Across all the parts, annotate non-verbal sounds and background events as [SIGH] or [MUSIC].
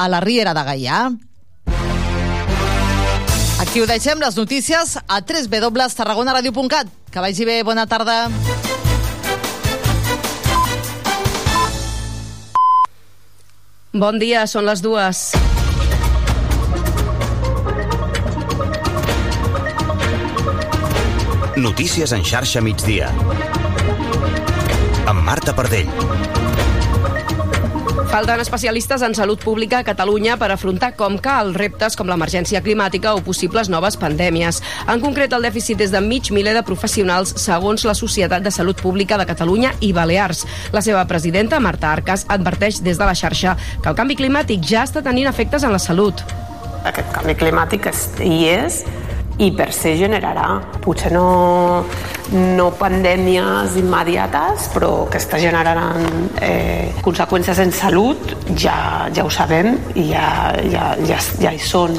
a la Riera de Gaià. Aquí ho deixem, les notícies, a www.tarragonaradio.cat. Que vagi bé, bona tarda. Bon dia, són les dues. Notícies en xarxa migdia. Amb Marta Pardell. Falten especialistes en salut pública a Catalunya per afrontar com cal reptes com l'emergència climàtica o possibles noves pandèmies. En concret, el dèficit és de mig miler de professionals segons la Societat de Salut Pública de Catalunya i Balears. La seva presidenta, Marta Arcas, adverteix des de la xarxa que el canvi climàtic ja està tenint efectes en la salut. Aquest canvi climàtic hi és i per se generarà potser no, no pandèmies immediates però que està generaran eh, conseqüències en salut ja, ja ho sabem i ja, ja, ja, ja hi són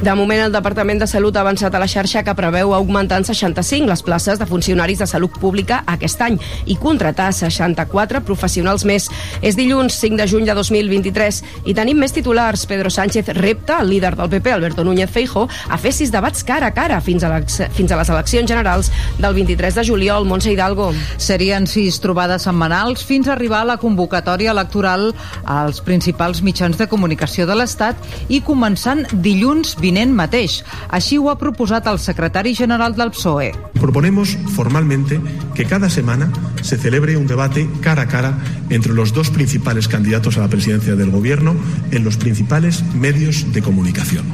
de moment, el Departament de Salut ha avançat a la xarxa que preveu augmentar en 65 les places de funcionaris de salut pública aquest any i contratar 64 professionals més. És dilluns 5 de juny de 2023 i tenim més titulars. Pedro Sánchez repta el líder del PP, Alberto Núñez Feijo, a fer sis debats cara a cara fins a, fins a les eleccions generals del 23 de juliol. Montse Hidalgo. Serien sis trobades setmanals fins a arribar a la convocatòria electoral als principals mitjans de comunicació de l'Estat i començant dilluns 20 vinent mateix. Així ho ha proposat el secretari general del PSOE. Proponemos formalmente que cada semana se celebre un debate cara a cara entre los dos principales candidatos a la presidencia del gobierno en los principales medios de comunicación.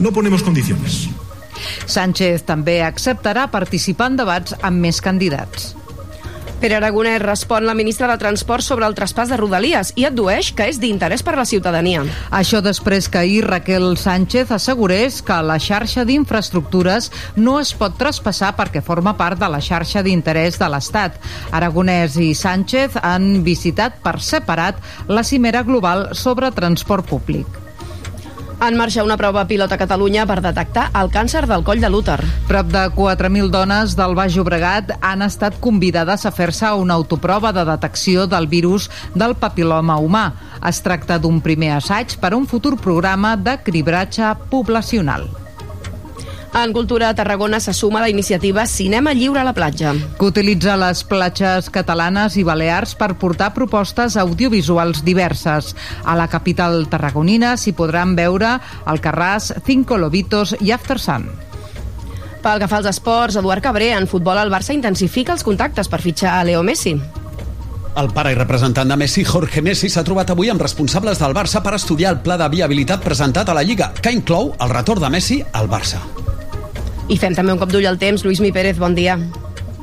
No ponemos condiciones. Sánchez també acceptarà participar en debats amb més candidats. Pere Aragonès respon la ministra de Transport sobre el traspàs de Rodalies i addueix que és d'interès per la ciutadania. Això després que ahir Raquel Sánchez assegurés que la xarxa d'infraestructures no es pot traspassar perquè forma part de la xarxa d'interès de l'Estat. Aragonès i Sánchez han visitat per separat la cimera global sobre transport públic. En marxa una prova pilot a Catalunya per detectar el càncer del coll de l'úter. Prop de 4.000 dones del Baix Llobregat han estat convidades a fer-se una autoprova de detecció del virus del papiloma humà. Es tracta d'un primer assaig per a un futur programa de cribratge poblacional. En Cultura, Tarragona se suma la iniciativa Cinema Lliure a la platja. Que utilitza les platges catalanes i balears per portar propostes audiovisuals diverses. A la capital tarragonina s'hi podran veure el Carràs, Cinco Lobitos i After Sun. Pel que fa als esports, Eduard Cabré, en futbol el Barça intensifica els contactes per fitxar a Leo Messi. El pare i representant de Messi, Jorge Messi, s'ha trobat avui amb responsables del Barça per estudiar el pla de viabilitat presentat a la Lliga, que inclou el retorn de Messi al Barça. I fem també un cop d'ull al temps. Lluís Mi Pérez, bon dia.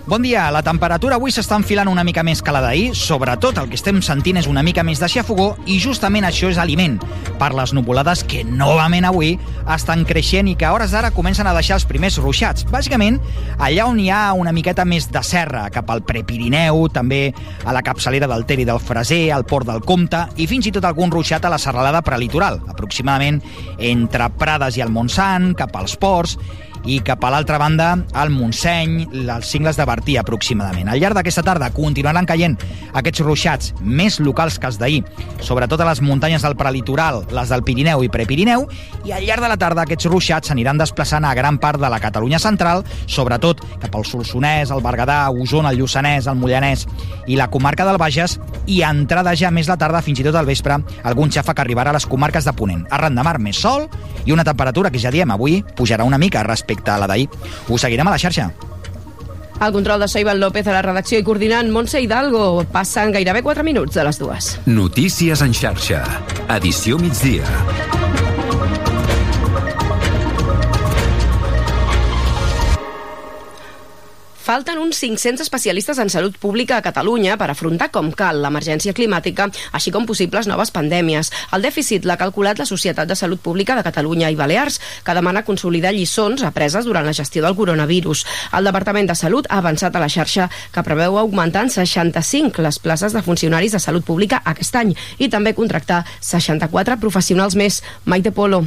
Bon dia. La temperatura avui s'està enfilant una mica més que la d'ahir. Sobretot el que estem sentint és una mica més de xafogó i justament això és aliment per les nuvolades que novament avui estan creixent i que a hores d'ara comencen a deixar els primers ruixats. Bàsicament, allà on hi ha una miqueta més de serra, cap al Prepirineu, també a la capçalera del Ter i del Freser, al Port del Comte i fins i tot algun ruixat a la serralada prelitoral, aproximadament entre Prades i el Montsant, cap als ports i cap a l'altra banda al Montseny, els cingles de Bertí aproximadament. Al llarg d'aquesta tarda continuaran caient aquests ruixats més locals que els d'ahir, sobretot a les muntanyes del prelitoral, les del Pirineu i Prepirineu, i al llarg de la tarda aquests ruixats s'aniran desplaçant a gran part de la Catalunya central, sobretot cap al Solsonès, el Berguedà, Osona, el Lluçanès, el Mollanès i la comarca del Bages, i entrada ja més la tarda, fins i tot al vespre, algun xafa que arribarà a les comarques de Ponent. Arran de mar més sol i una temperatura que ja diem avui pujarà una mica respecte respecte a la d'ahir. Ho seguirem a la xarxa. El control de Soibal López a la redacció i coordinant Montse Hidalgo. Passen gairebé 4 minuts de les dues. Notícies en xarxa. Edició migdia. Falten uns 500 especialistes en salut pública a Catalunya per afrontar com cal l'emergència climàtica, així com possibles noves pandèmies. El dèficit l'ha calculat la Societat de Salut Pública de Catalunya i Balears, que demana consolidar lliçons apreses durant la gestió del coronavirus. El Departament de Salut ha avançat a la xarxa que preveu augmentar en 65 les places de funcionaris de salut pública aquest any i també contractar 64 professionals més. Maite Polo.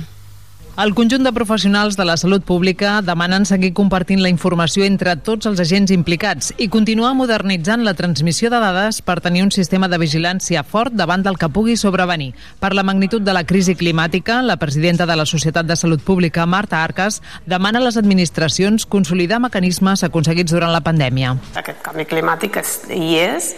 El conjunt de professionals de la salut pública demanen seguir compartint la informació entre tots els agents implicats i continuar modernitzant la transmissió de dades per tenir un sistema de vigilància fort davant del que pugui sobrevenir. Per la magnitud de la crisi climàtica, la presidenta de la Societat de Salut Pública, Marta Arcas, demana a les administracions consolidar mecanismes aconseguits durant la pandèmia. Aquest canvi climàtic hi és,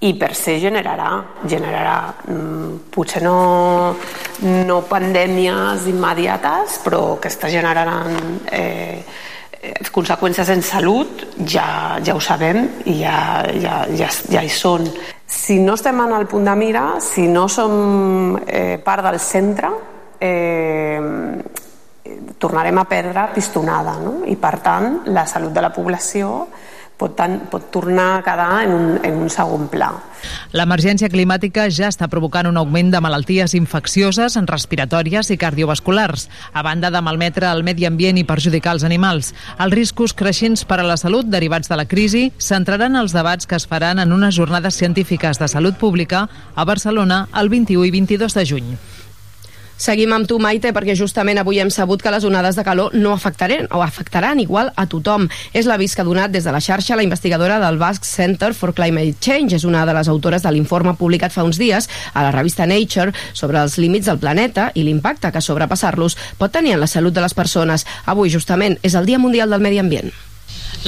i per se generarà, generarà mm, potser no, no pandèmies immediates, però que està generaran eh, eh, conseqüències en salut, ja, ja ho sabem i ja, ja, ja, ja hi són. Si no estem en el punt de mira, si no som eh, part del centre, eh, tornarem a perdre pistonada, no? i per tant la salut de la població pot, tant, pot tornar a quedar en un, en un segon pla. L'emergència climàtica ja està provocant un augment de malalties infeccioses, respiratòries i cardiovasculars, a banda de malmetre el medi ambient i perjudicar els animals. Els riscos creixents per a la salut derivats de la crisi centraran els debats que es faran en unes jornades científiques de salut pública a Barcelona el 21 i 22 de juny. Seguim amb tu, Maite, perquè justament avui hem sabut que les onades de calor no afectaran o afectaran igual a tothom. És l'avís que ha donat des de la xarxa la investigadora del Basque Center for Climate Change. És una de les autores de l'informe publicat fa uns dies a la revista Nature sobre els límits del planeta i l'impacte que sobrepassar-los pot tenir en la salut de les persones. Avui, justament, és el Dia Mundial del Medi Ambient.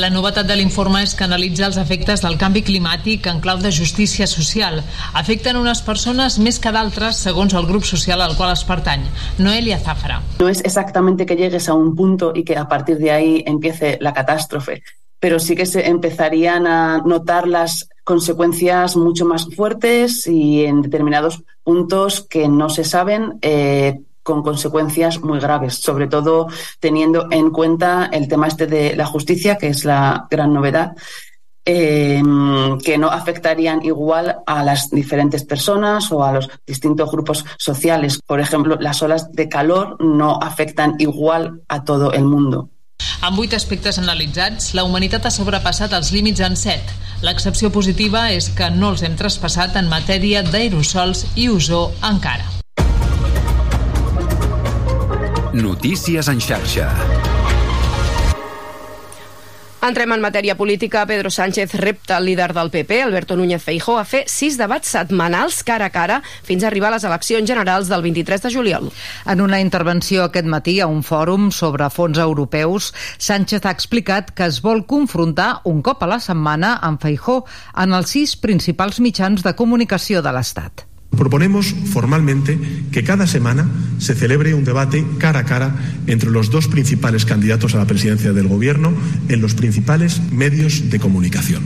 La novetat de l'informe és que analitza els efectes del canvi climàtic en clau de justícia social. Afecten unes persones més que d'altres segons el grup social al qual es pertany. Noelia Zafra. No es exactamente que llegues a un punto y que a partir de ahí empiece la catástrofe, pero sí que se empezarían a notar las consecuencias mucho más fuertes y en determinados puntos que no se saben eh, con consecuencias muy graves, sobre todo teniendo en cuenta el tema este de la justicia, que es la gran novedad, eh, que no afectarían igual a las diferentes personas o a los distintos grupos sociales. Por ejemplo, las olas de calor no afectan igual a todo el mundo. Amb vuit aspectes analitzats, la humanitat ha sobrepassat els límits en set. L'excepció positiva és que no els hem traspassat en matèria d'aerosols i ozó encara. Notícies en xarxa. Entrem en matèria política. Pedro Sánchez repta el líder del PP, Alberto Núñez Feijó, a fer sis debats setmanals cara a cara fins a arribar a les eleccions generals del 23 de juliol. En una intervenció aquest matí a un fòrum sobre fons europeus, Sánchez ha explicat que es vol confrontar un cop a la setmana amb Feijó en els sis principals mitjans de comunicació de l'Estat. Proponemos formalmente que cada semana se celebre un debate cara a cara entre los dos principales candidatos a la presidencia del Gobierno en los principales medios de comunicación.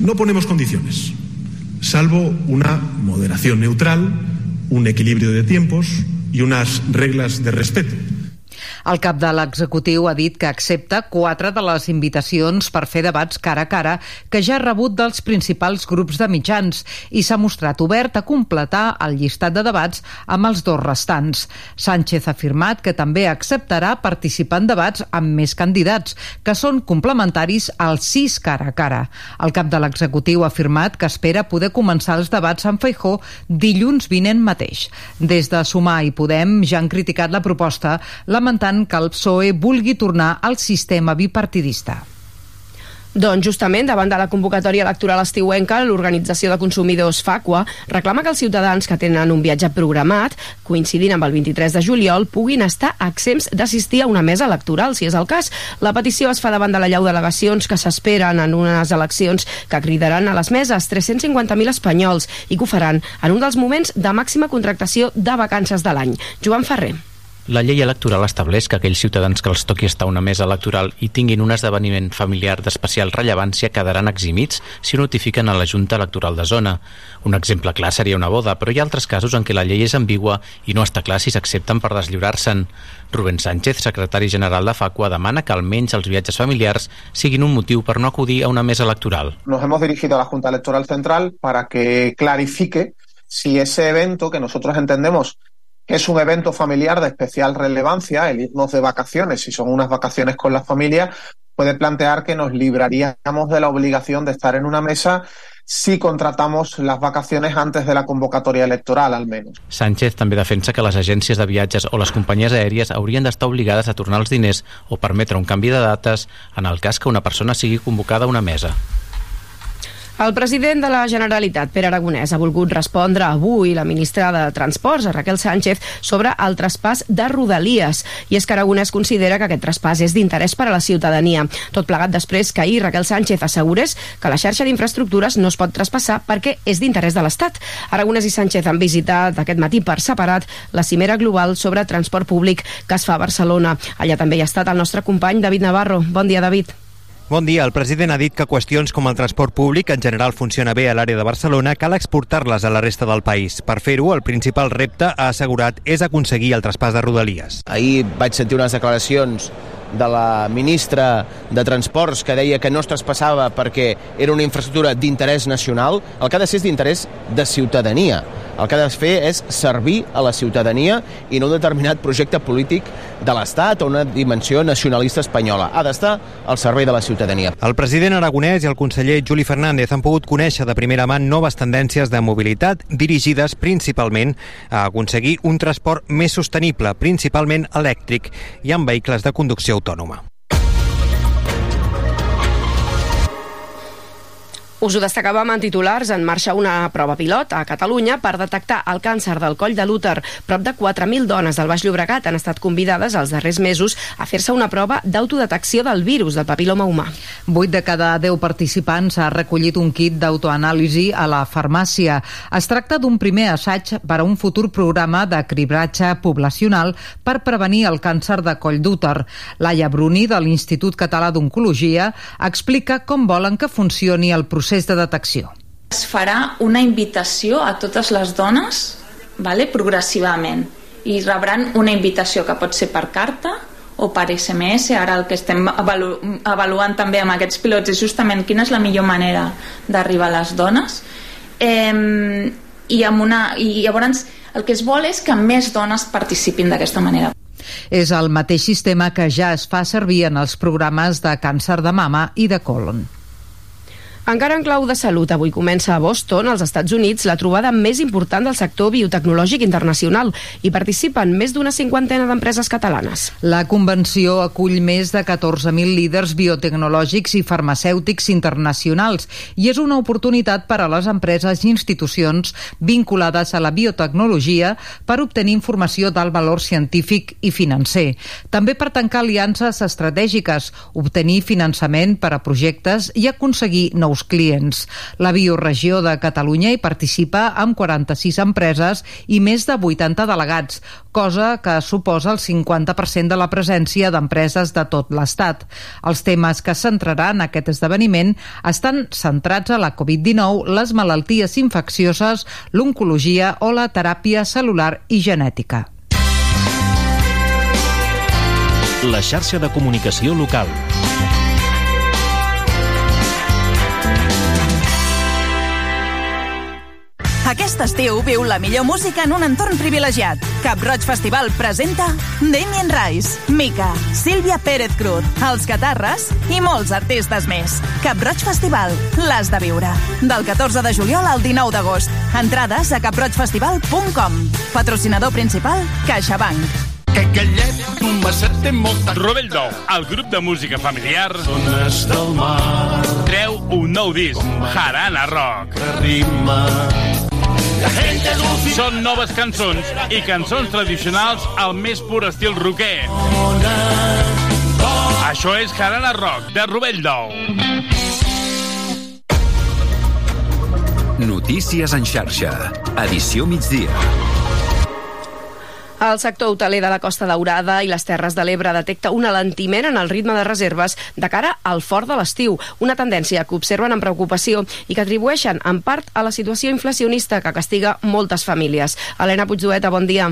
No ponemos condiciones, salvo una moderación neutral, un equilibrio de tiempos y unas reglas de respeto el cap de l'executiu ha dit que accepta quatre de les invitacions per fer debats cara a cara que ja ha rebut dels principals grups de mitjans i s'ha mostrat obert a completar el llistat de debats amb els dos restants. Sánchez ha afirmat que també acceptarà participar en debats amb més candidats, que són complementaris als sis cara a cara. El cap de l'executiu ha afirmat que espera poder començar els debats amb Feijó dilluns vinent mateix. Des de Sumar i Podem ja han criticat la proposta, lamentant que el PSOE vulgui tornar al sistema bipartidista. Doncs justament davant de la convocatòria electoral estiuenca, l'Organització de Consumidors FACUA reclama que els ciutadans que tenen un viatge programat, coincidint amb el 23 de juliol, puguin estar exempts d'assistir a una mesa electoral, si és el cas. La petició es fa davant de la llau delegacions que s'esperen en unes eleccions que cridaran a les meses 350.000 espanyols i que ho faran en un dels moments de màxima contractació de vacances de l'any. Joan Ferrer. La llei electoral estableix que aquells ciutadans que els toqui estar una mesa electoral i tinguin un esdeveniment familiar d'especial rellevància quedaran eximits si notifiquen a la Junta Electoral de Zona. Un exemple clar seria una boda, però hi ha altres casos en què la llei és ambigua i no està clar si s'accepten per deslliurar-se'n. Rubén Sánchez, secretari general de FACUA, demana que almenys els viatges familiars siguin un motiu per no acudir a una mesa electoral. Nos hemos dirigido a la Junta Electoral Central para que clarifique si ese evento que nosotros entendemos es un evento familiar de especial relevancia, el irnos de vacaciones, si son unas vacaciones con la familia, puede plantear que nos libraríamos de la obligación de estar en una mesa si contratamos las vacaciones antes de la convocatoria electoral, al menos. Sánchez també defensa que les agències de viatges o les companyies aèries haurien d'estar obligades a tornar els diners o permetre un canvi de dates en el cas que una persona sigui convocada a una mesa. El president de la Generalitat, Pere Aragonès, ha volgut respondre avui la ministra de Transports, Raquel Sánchez, sobre el traspàs de Rodalies. I és que Aragonès considera que aquest traspàs és d'interès per a la ciutadania. Tot plegat després que ahir Raquel Sánchez assegurés que la xarxa d'infraestructures no es pot traspassar perquè és d'interès de l'Estat. Aragonès i Sánchez han visitat aquest matí per separat la cimera global sobre transport públic que es fa a Barcelona. Allà també hi ha estat el nostre company David Navarro. Bon dia, David. Bon dia. El president ha dit que qüestions com el transport públic en general funciona bé a l'àrea de Barcelona, cal exportar-les a la resta del país. Per fer-ho, el principal repte, ha assegurat, és aconseguir el traspàs de Rodalies. Ahir vaig sentir unes declaracions de la ministra de Transports que deia que no es traspassava perquè era una infraestructura d'interès nacional, el que ha de ser és d'interès de ciutadania. El que ha de fer és servir a la ciutadania i no un determinat projecte polític de l'Estat o una dimensió nacionalista espanyola. Ha d'estar al servei de la ciutadania. El president aragonès i el conseller Juli Fernández han pogut conèixer de primera mà noves tendències de mobilitat dirigides principalment a aconseguir un transport més sostenible, principalment elèctric i amb vehicles de conducció autònoma. Us ho destacàvem en titulars. En marxa una prova pilot a Catalunya per detectar el càncer del coll de l'úter. Prop de 4.000 dones del Baix Llobregat han estat convidades els darrers mesos a fer-se una prova d'autodetecció del virus del papiloma humà. 8 de cada 10 participants ha recollit un kit d'autoanàlisi a la farmàcia. Es tracta d'un primer assaig per a un futur programa de cribratge poblacional per prevenir el càncer de coll d'úter. Laia Bruni, de l'Institut Català d'Oncologia, explica com volen que funcioni el procés procés de detecció. Es farà una invitació a totes les dones vale, progressivament i rebran una invitació que pot ser per carta o per SMS, ara el que estem avalu avaluant també amb aquests pilots és justament quina és la millor manera d'arribar a les dones eh, i, amb una, i llavors el que es vol és que més dones participin d'aquesta manera. És el mateix sistema que ja es fa servir en els programes de càncer de mama i de colon. Encara en clau de salut, avui comença a Boston, als Estats Units, la trobada més important del sector biotecnològic internacional. i participen més d'una cinquantena d'empreses catalanes. La convenció acull més de 14.000 líders biotecnològics i farmacèutics internacionals i és una oportunitat per a les empreses i institucions vinculades a la biotecnologia per obtenir informació d'alt valor científic i financer. També per tancar aliances estratègiques, obtenir finançament per a projectes i aconseguir nous nous clients. La bioregió de Catalunya hi participa amb 46 empreses i més de 80 delegats, cosa que suposa el 50% de la presència d'empreses de tot l'Estat. Els temes que centraran aquest esdeveniment estan centrats a la Covid-19, les malalties infeccioses, l'oncologia o la teràpia celular i genètica. La xarxa de comunicació local. Aquest estiu viu la millor música en un entorn privilegiat. Cap Roig Festival presenta Damien Rice, Mica, Sílvia Pérez Cruz, Els Catarres i molts artistes més. Cap Roig Festival, l'has de viure. Del 14 de juliol al 19 d'agost. Entrades a caproigfestival.com. Patrocinador principal, CaixaBank. Que gallet d'un maset té molta... Rovell d'Ou, el grup de música familiar... Zones del mar... Treu un nou disc, Jarana Rock. Rima... Són noves cançons i cançons tradicionals al més pur estil roquer. Això és Jarana Rock, de Rovell d'Ou. Notícies en xarxa. Edició migdia. El sector hoteler de la Costa Daurada i les Terres de l'Ebre detecta un alentiment en el ritme de reserves de cara al fort de l'estiu, una tendència que observen amb preocupació i que atribueixen en part a la situació inflacionista que castiga moltes famílies. Helena Puigdueta, bon dia.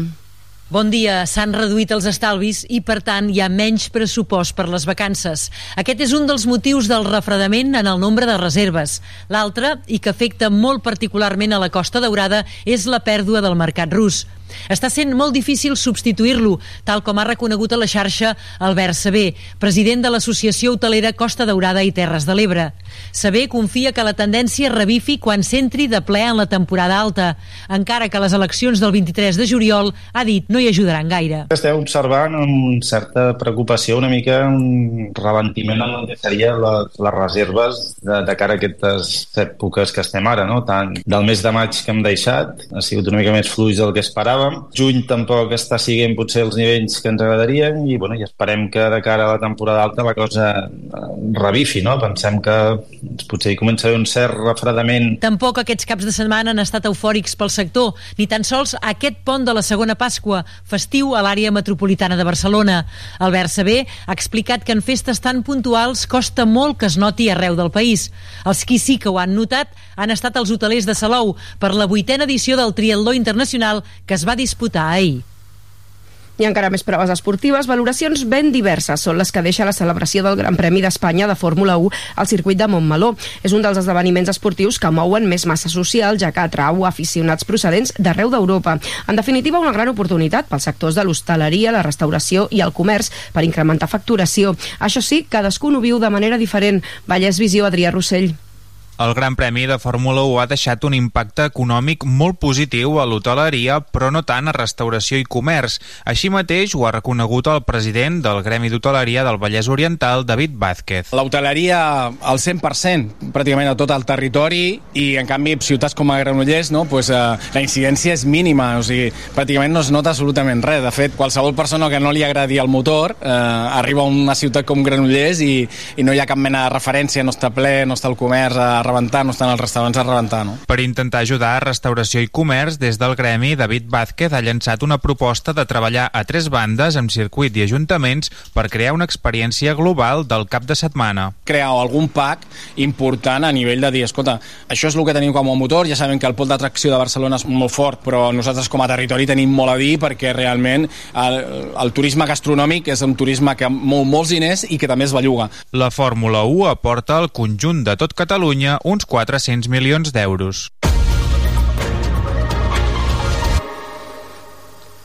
Bon dia. S'han reduït els estalvis i, per tant, hi ha menys pressupost per les vacances. Aquest és un dels motius del refredament en el nombre de reserves. L'altre, i que afecta molt particularment a la Costa Daurada, és la pèrdua del mercat rus. Està sent molt difícil substituir-lo, tal com ha reconegut a la xarxa Albert Sabé, president de l'Associació Hotelera Costa Daurada i Terres de l'Ebre. Sabé confia que la tendència revifi quan s'entri de ple en la temporada alta, encara que les eleccions del 23 de juliol, ha dit, no hi ajudaran gaire. Estem observant amb certa preocupació una mica un rebentiment en el que seria les, les reserves de, de cara a aquestes èpoques que estem ara, no? tant del mes de maig que hem deixat, ha sigut una mica més fluix del que esperàvem. Juny tampoc està siguent potser els nivells que ens agradarien i, bueno, i esperem que de cara a la temporada alta la cosa eh, revifi, no? Pensem que potser hi comença un cert refredament. Tampoc aquests caps de setmana han estat eufòrics pel sector, ni tan sols aquest pont de la segona Pasqua, festiu a l'àrea metropolitana de Barcelona. Albert Sabé ha explicat que en festes tan puntuals costa molt que es noti arreu del país. Els qui sí que ho han notat han estat els hotelers de Salou per la vuitena edició del Triatló Internacional que es va disputar ahir. I encara més proves esportives, valoracions ben diverses són les que deixa la celebració del Gran Premi d'Espanya de Fórmula 1 al circuit de Montmeló. És un dels esdeveniments esportius que mouen més massa social, ja que atrau aficionats procedents d'arreu d'Europa. En definitiva, una gran oportunitat pels sectors de l'hostaleria, la restauració i el comerç per incrementar facturació. Això sí, cadascun ho viu de manera diferent. Vallès Visió, Adrià Rossell. El Gran Premi de Fórmula 1 ha deixat un impacte econòmic molt positiu a l'hoteleria, però no tant a restauració i comerç. Així mateix ho ha reconegut el president del Gremi d'Hoteleria del Vallès Oriental, David Vázquez. L'hoteleria al 100%, pràcticament a tot el territori, i en canvi ciutats com a Granollers no, pues, eh, la incidència és mínima, o sigui, pràcticament no es nota absolutament res. De fet, qualsevol persona que no li agradi el motor eh, arriba a una ciutat com Granollers i, i no hi ha cap mena de referència, no està ple, no està el comerç a rebentar, no estan els restaurants a rebentar, no? Per intentar ajudar a restauració i comerç, des del Gremi, David Vázquez ha llançat una proposta de treballar a tres bandes amb circuit i ajuntaments per crear una experiència global del cap de setmana. Crear algun pack important a nivell de dir, escolta, això és el que tenim com a motor, ja sabem que el pol d'atracció de Barcelona és molt fort, però nosaltres com a territori tenim molt a dir perquè realment el, el turisme gastronòmic és un turisme que mou molts diners i que també es belluga. La Fórmula 1 aporta al conjunt de tot Catalunya uns 400 milions d'euros.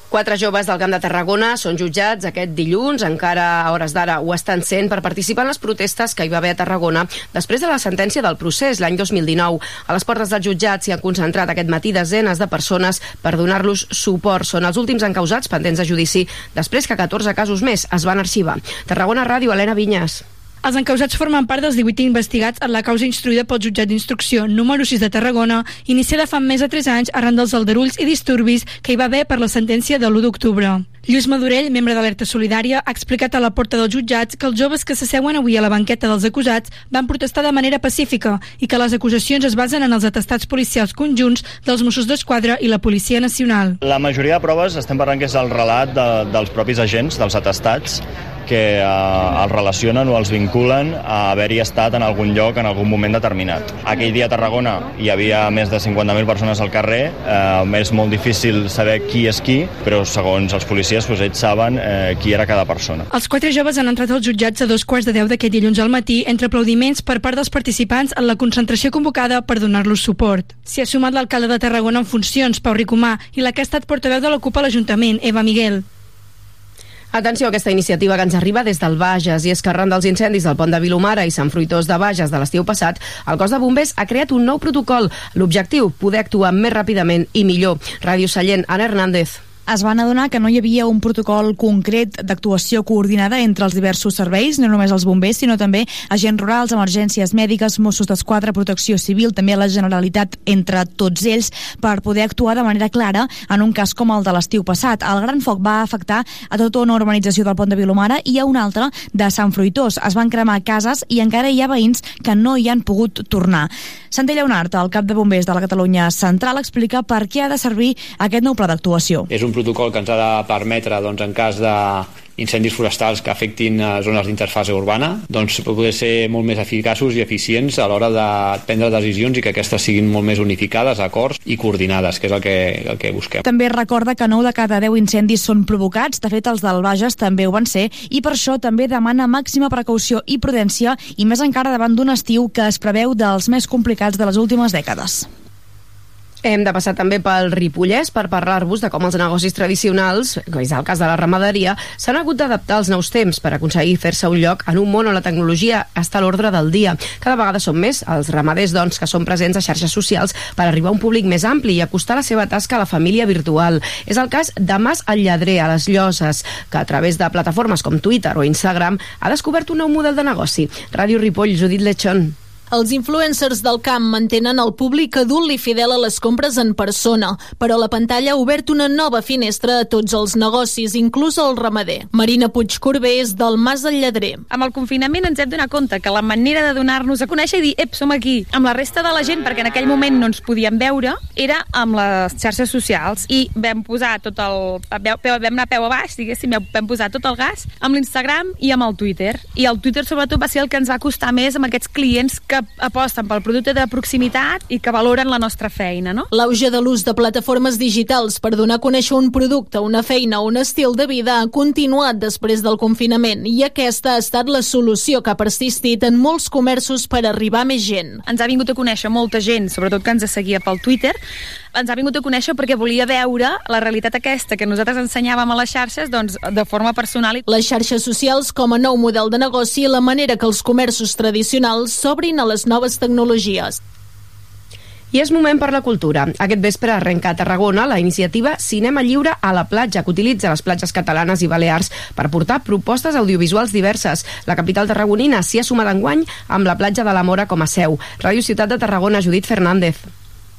Quatre joves del Camp de Tarragona són jutjats aquest dilluns, encara a hores d'ara ho estan sent, per participar en les protestes que hi va haver a Tarragona després de la sentència del procés l'any 2019. A les portes del jutjat s'hi han concentrat aquest matí desenes de persones per donar-los suport. Són els últims encausats pendents de judici després que 14 casos més es van arxivar. Tarragona Ràdio, Helena Vinyes. Els encausats formen part dels 18 investigats en la causa instruïda pel jutjat d'instrucció número 6 de Tarragona, iniciada fa més de 3 anys arran dels aldarulls i disturbis que hi va haver per la sentència de l'1 d'octubre. Lluís Madurell, membre d'Alerta Solidària, ha explicat a la porta dels jutjats que els joves que s'asseuen avui a la banqueta dels acusats van protestar de manera pacífica i que les acusacions es basen en els atestats policials conjunts dels Mossos d'Esquadra i la Policia Nacional. La majoria de proves estem parlant que és el relat de, dels propis agents, dels atestats, que eh, els relacionen o els vinculen a haver-hi estat en algun lloc en algun moment determinat. Aquell dia a Tarragona hi havia més de 50.000 persones al carrer, eh, és molt difícil saber qui és qui, però segons els policies doncs, ells saben eh, qui era cada persona. Els quatre joves han entrat als jutjats a dos quarts de deu d'aquest dilluns al matí entre aplaudiments per part dels participants en la concentració convocada per donar-los suport. S'hi ha sumat l'alcalde de Tarragona en funcions, Pau Ricomà, i la que ha estat portaveu de l'Ocupa a l'Ajuntament, Eva Miguel. Atenció a aquesta iniciativa que ens arriba des del Bages i és que arran dels incendis del pont de Vilomara i Sant Fruitós de Bages de l'estiu passat, el cos de bombers ha creat un nou protocol. L'objectiu, poder actuar més ràpidament i millor. Ràdio Sallent, Anna Hernández es van adonar que no hi havia un protocol concret d'actuació coordinada entre els diversos serveis, no només els bombers, sinó també agents rurals, emergències mèdiques, Mossos d'Esquadra, Protecció Civil, també la Generalitat, entre tots ells, per poder actuar de manera clara en un cas com el de l'estiu passat. El gran foc va afectar a tota una urbanització del pont de Vilomara i a una altra de Sant Fruitós. Es van cremar cases i encara hi ha veïns que no hi han pogut tornar. Santi Lleonart, el cap de bombers de la Catalunya Central, explica per què ha de servir aquest nou pla d'actuació. És un protocol que ens ha de permetre, doncs, en cas de incendis forestals que afectin a zones d'interfase urbana, doncs poder ser molt més eficaços i eficients a l'hora de prendre decisions i que aquestes siguin molt més unificades, acords i coordinades, que és el que, el que busquem. També recorda que 9 de cada 10 incendis són provocats, de fet els del Bages també ho van ser, i per això també demana màxima precaució i prudència, i més encara davant d'un estiu que es preveu dels més complicats de les últimes dècades. Hem de passar també pel Ripollès per parlar-vos de com els negocis tradicionals, com és el cas de la ramaderia, s'han hagut d'adaptar als nous temps per aconseguir fer-se un lloc en un món on la tecnologia està a l'ordre del dia. Cada vegada són més els ramaders doncs, que són presents a xarxes socials per arribar a un públic més ampli i acostar la seva tasca a la família virtual. És el cas de Mas el Lladrer, a les Lloses, que a través de plataformes com Twitter o Instagram ha descobert un nou model de negoci. Ràdio Ripoll, Judit Lechón. Els influencers del camp mantenen el públic adult i fidel a les compres en persona, però la pantalla ha obert una nova finestra a tots els negocis, inclús el ramader. Marina Puigcorbé és del Mas del Lledrer. Amb el confinament ens hem donat compte que la manera de donar-nos a conèixer i dir, ep, som aquí, amb la resta de la gent, perquè en aquell moment no ens podíem veure, era amb les xarxes socials i vam posar tot el... vam anar peu a baix, diguéssim, vam posar tot el gas amb l'Instagram i amb el Twitter. I el Twitter sobretot va ser el que ens va costar més amb aquests clients que que aposten pel producte de proximitat i que valoren la nostra feina, no? L'auge de l'ús de plataformes digitals per donar a conèixer un producte, una feina o un estil de vida ha continuat després del confinament i aquesta ha estat la solució que ha persistit en molts comerços per arribar a més gent. Ens ha vingut a conèixer molta gent, sobretot que ens seguia pel Twitter, ens ha vingut a conèixer perquè volia veure la realitat aquesta que nosaltres ensenyàvem a les xarxes doncs, de forma personal. Les xarxes socials com a nou model de negoci i la manera que els comerços tradicionals s'obrin a les noves tecnologies. I és moment per la cultura. Aquest vespre arrenca a Tarragona la iniciativa Cinema Lliure a la platja, que utilitza les platges catalanes i balears per portar propostes audiovisuals diverses. La capital tarragonina s'hi ha sumat enguany amb la platja de la Mora com a seu. Ràdio Ciutat de Tarragona, Judit Fernández.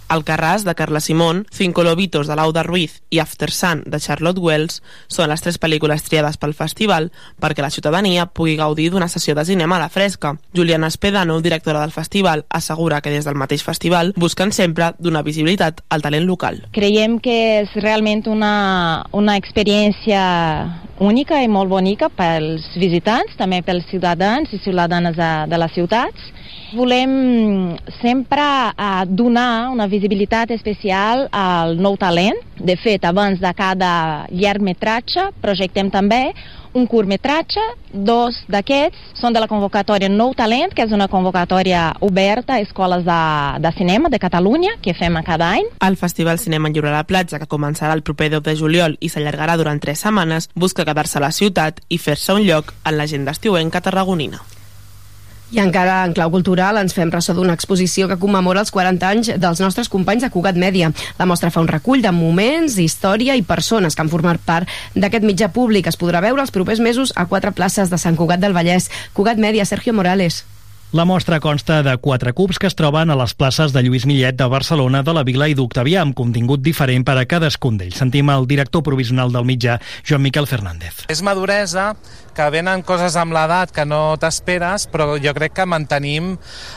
Alcarràs, de Carla Simón, Cinco Lobitos, de Lauda Ruiz i After Sun, de Charlotte Wells, són les tres pel·lícules triades pel festival perquè la ciutadania pugui gaudir d'una sessió de cinema a la fresca. Juliana Espedano, directora del festival, assegura que des del mateix festival busquen sempre donar visibilitat al talent local. Creiem que és realment una, una experiència única i molt bonica pels visitants, també pels ciutadans i ciutadanes de, de les ciutats, Volem sempre uh, donar una visibilitat especial al nou talent. De fet, abans de cada llargmetratge projectem també un curtmetratge, dos d'aquests són de la convocatòria Nou Talent, que és una convocatòria oberta a escoles de, de cinema de Catalunya, que fem cada any. El Festival Cinema Lliure a la Platja, que començarà el proper 10 de juliol i s'allargarà durant tres setmanes, busca quedar-se a la ciutat i fer-se un lloc en l'agenda estiuenca tarragonina. I encara en clau cultural ens fem ressò d'una exposició que commemora els 40 anys dels nostres companys de Cugat Mèdia. La mostra fa un recull de moments, història i persones que han format part d'aquest mitjà públic. Es podrà veure els propers mesos a quatre places de Sant Cugat del Vallès. Cugat Mèdia, Sergio Morales. La mostra consta de quatre cubs que es troben a les places de Lluís Millet de Barcelona, de la Vila i d'Octavià, amb contingut diferent per a cadascun d'ells. Sentim el director provisional del mitjà, Joan Miquel Fernández. És maduresa, que venen coses amb l'edat que no t'esperes, però jo crec que mantenim,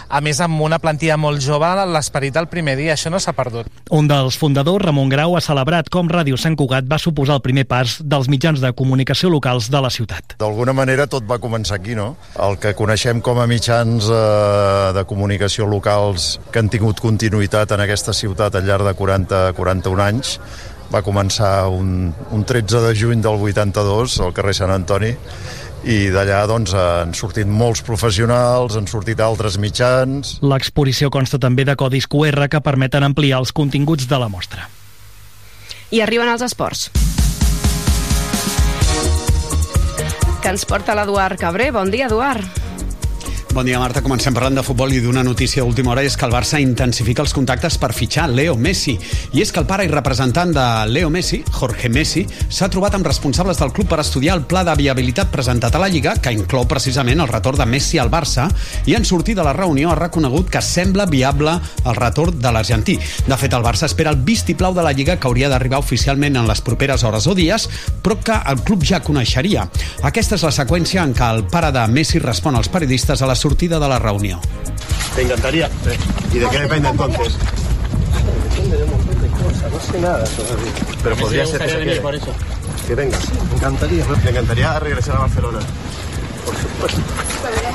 a més amb una plantilla molt jove, l'esperit del primer dia. Això no s'ha perdut. Un dels fundadors, Ramon Grau, ha celebrat com Ràdio Sant Cugat va suposar el primer pas dels mitjans de comunicació locals de la ciutat. D'alguna manera tot va començar aquí, no? El que coneixem com a mitjans eh, de comunicació locals que han tingut continuïtat en aquesta ciutat al llarg de 40-41 anys va començar un, un 13 de juny del 82 al carrer Sant Antoni i d'allà doncs, han sortit molts professionals, han sortit altres mitjans. L'exposició consta també de codis QR que permeten ampliar els continguts de la mostra. I arriben els esports. Que ens porta l'Eduard Cabré. Bon dia, Eduard. Bon dia, Marta. Comencem parlant de futbol i d'una notícia d'última hora és que el Barça intensifica els contactes per fitxar Leo Messi. I és que el pare i representant de Leo Messi, Jorge Messi, s'ha trobat amb responsables del club per estudiar el pla de viabilitat presentat a la Lliga, que inclou precisament el retorn de Messi al Barça, i en sortir de la reunió ha reconegut que sembla viable el retorn de l'argentí. De fet, el Barça espera el vistiplau de la Lliga que hauria d'arribar oficialment en les properes hores o dies, però que el club ja coneixeria. Aquesta és la seqüència en què el pare de Messi respon als periodistes a la sortida de la reunió. ¿Te encantaría? ¿Y de qué depende entonces? Depende de un montón de cosas, no sé nada todavía. Pero podría ser que, se por eso. que vengas. Me encantaría. ¿Te encantaría regresar a Barcelona? Por supuesto.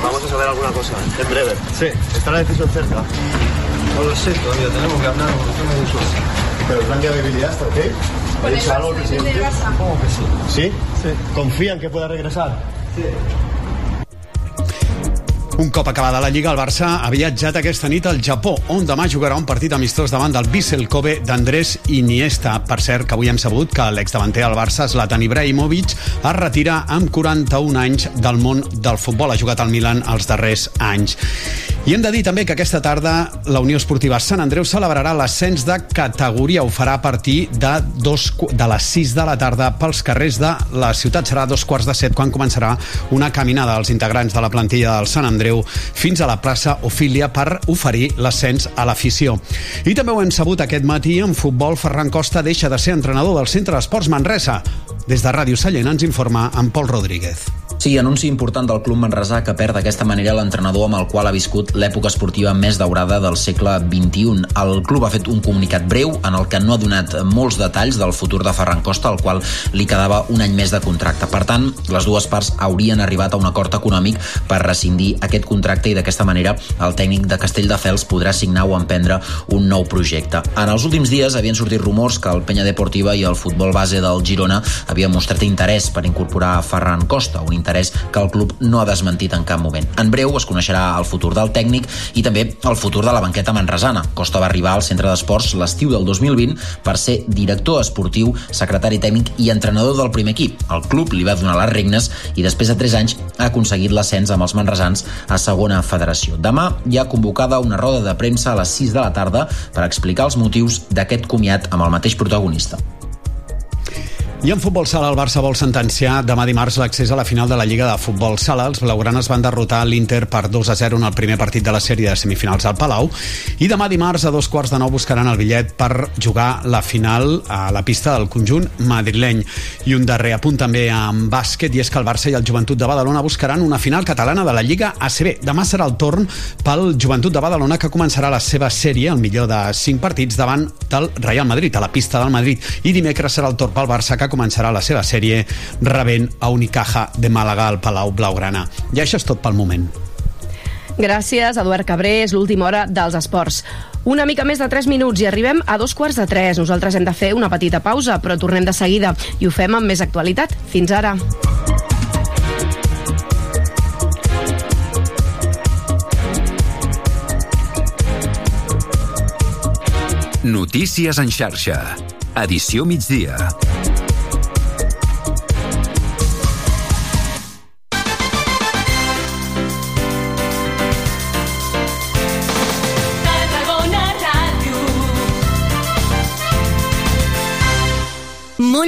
Vamos a saber alguna cosa en breve. Sí. ¿Está la decisión cerca? No lo sé todavía, tenemos que hablar con los Pero el plan de viabilidad está ok. ¿Ha dicho algo el presidente? Supongo que sí. ¿Sí? Sí. ¿Confían que pueda regresar? Sí. Un cop acabada la Lliga, el Barça ha viatjat aquesta nit al Japó, on demà jugarà un partit amistós davant del Vissel Kobe d'Andrés Iniesta. Per cert, que avui hem sabut que l'exdavanter del Barça, Zlatan Ibrahimovic, es retira amb 41 anys del món del futbol. Ha jugat al Milan els darrers anys. I hem de dir també que aquesta tarda la Unió Esportiva Sant Andreu celebrarà l'ascens de categoria. Ho farà a partir de, dos, de les 6 de la tarda pels carrers de la ciutat. Serà dos quarts de set quan començarà una caminada dels integrants de la plantilla del Sant Andreu fins a la plaça Ofília per oferir l'ascens a l'afició. I també ho hem sabut aquest matí en futbol, Ferran Costa deixa de ser entrenador del Centre d'Esports Manresa. Des de Ràdio Sallent ens informa en Pol Rodríguez. Sí, anunci important del club manresà que perd d'aquesta manera l'entrenador amb el qual ha viscut l'època esportiva més daurada del segle XXI. El club ha fet un comunicat breu en el que no ha donat molts detalls del futur de Ferran Costa, al qual li quedava un any més de contracte. Per tant, les dues parts haurien arribat a un acord econòmic per rescindir aquest contracte i d'aquesta manera el tècnic de Castelldefels podrà signar o emprendre un nou projecte. En els últims dies havien sortit rumors que el Penya Deportiva i el futbol base del Girona havien mostrat interès per incorporar Ferran Costa, un interès que el club no ha desmentit en cap moment. En breu es coneixerà el futur del tècnic i també el futur de la banqueta manresana. Costa va arribar al centre d'esports l'estiu del 2020 per ser director esportiu, secretari tècnic i entrenador del primer equip. El club li va donar les regnes i després de 3 anys ha aconseguit l'ascens amb els manresans a segona federació. Demà hi ha convocada una roda de premsa a les 6 de la tarda per explicar els motius d'aquest comiat amb el mateix protagonista. I en futbol sala, el Barça vol sentenciar demà dimarts l'accés a la final de la Lliga de Futbol Sala. Els blaugranes van derrotar l'Inter per 2 a 0 en el primer partit de la sèrie de semifinals al Palau. I demà dimarts, a dos quarts de nou, buscaran el bitllet per jugar la final a la pista del conjunt madrileny. I un darrer apunt també en bàsquet, i és que el Barça i el Joventut de Badalona buscaran una final catalana de la Lliga ACB. Demà serà el torn pel Joventut de Badalona, que començarà la seva sèrie, el millor de 5 partits, davant del Real Madrid, a la pista del Madrid. I dimecres serà el torn pel Barça, que començarà la seva sèrie rebent a Unicaja de Màlaga al Palau Blaugrana. I això és tot pel moment. Gràcies, Eduard Cabré. És l'última hora dels esports. Una mica més de 3 minuts i arribem a dos quarts de 3. Nosaltres hem de fer una petita pausa, però tornem de seguida i ho fem amb més actualitat. Fins ara. Notícies en xarxa. Edició migdia.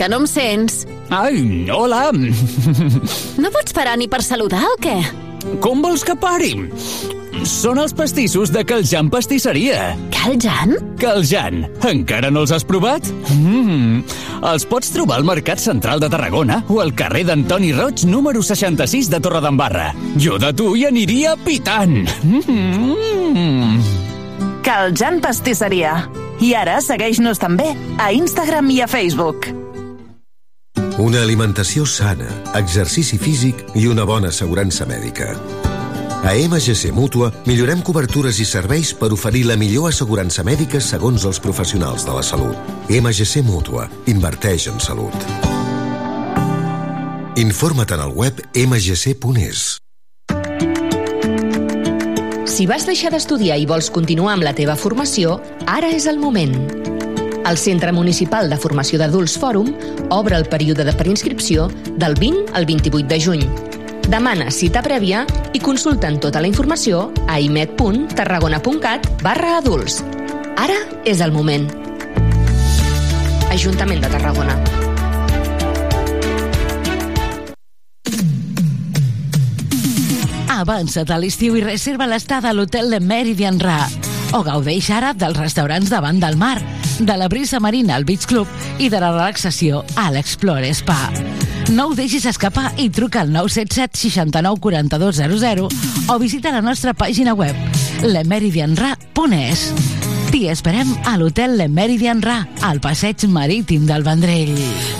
Que no em sents? Ai, hola! [LAUGHS] No pots parar ni per saludar o què? Com vols que pari? Són els pastissos de Caljan Pastisseria. Caljan? Caljan. Encara no els has provat? Mm. Els pots trobar al Mercat Central de Tarragona o al carrer d'Antoni Roig, número 66 de Torredembarra. Jo de tu hi aniria pitant. Mm. Caljan Pastisseria. I ara segueix-nos també a Instagram i a Facebook. Una alimentació sana, exercici físic i una bona assegurança mèdica. A MGC Mútua millorem cobertures i serveis per oferir la millor assegurança mèdica segons els professionals de la salut. MGC Mútua. Inverteix en salut. Informa't en el web mgc.es. Si vas deixar d'estudiar i vols continuar amb la teva formació, ara és el moment. El Centre Municipal de Formació d'Adults Fòrum obre el període de preinscripció del 20 al 28 de juny. Demana cita prèvia i consulten tota la informació a imet.tarragona.cat barra adults. Ara és el moment. Ajuntament de Tarragona. Avança't a l'estiu i reserva l'estada a l'hotel de Meridian Ra. O gaudeix ara dels restaurants davant del mar, de la brisa marina al Beach Club i de la relaxació a l'Explore Spa. No ho deixis escapar i truca al 977 69 42 00 o visita la nostra pàgina web lemeridianra.es. T'hi esperem a l'hotel Le Meridian Ra, al passeig marítim del Vendrell.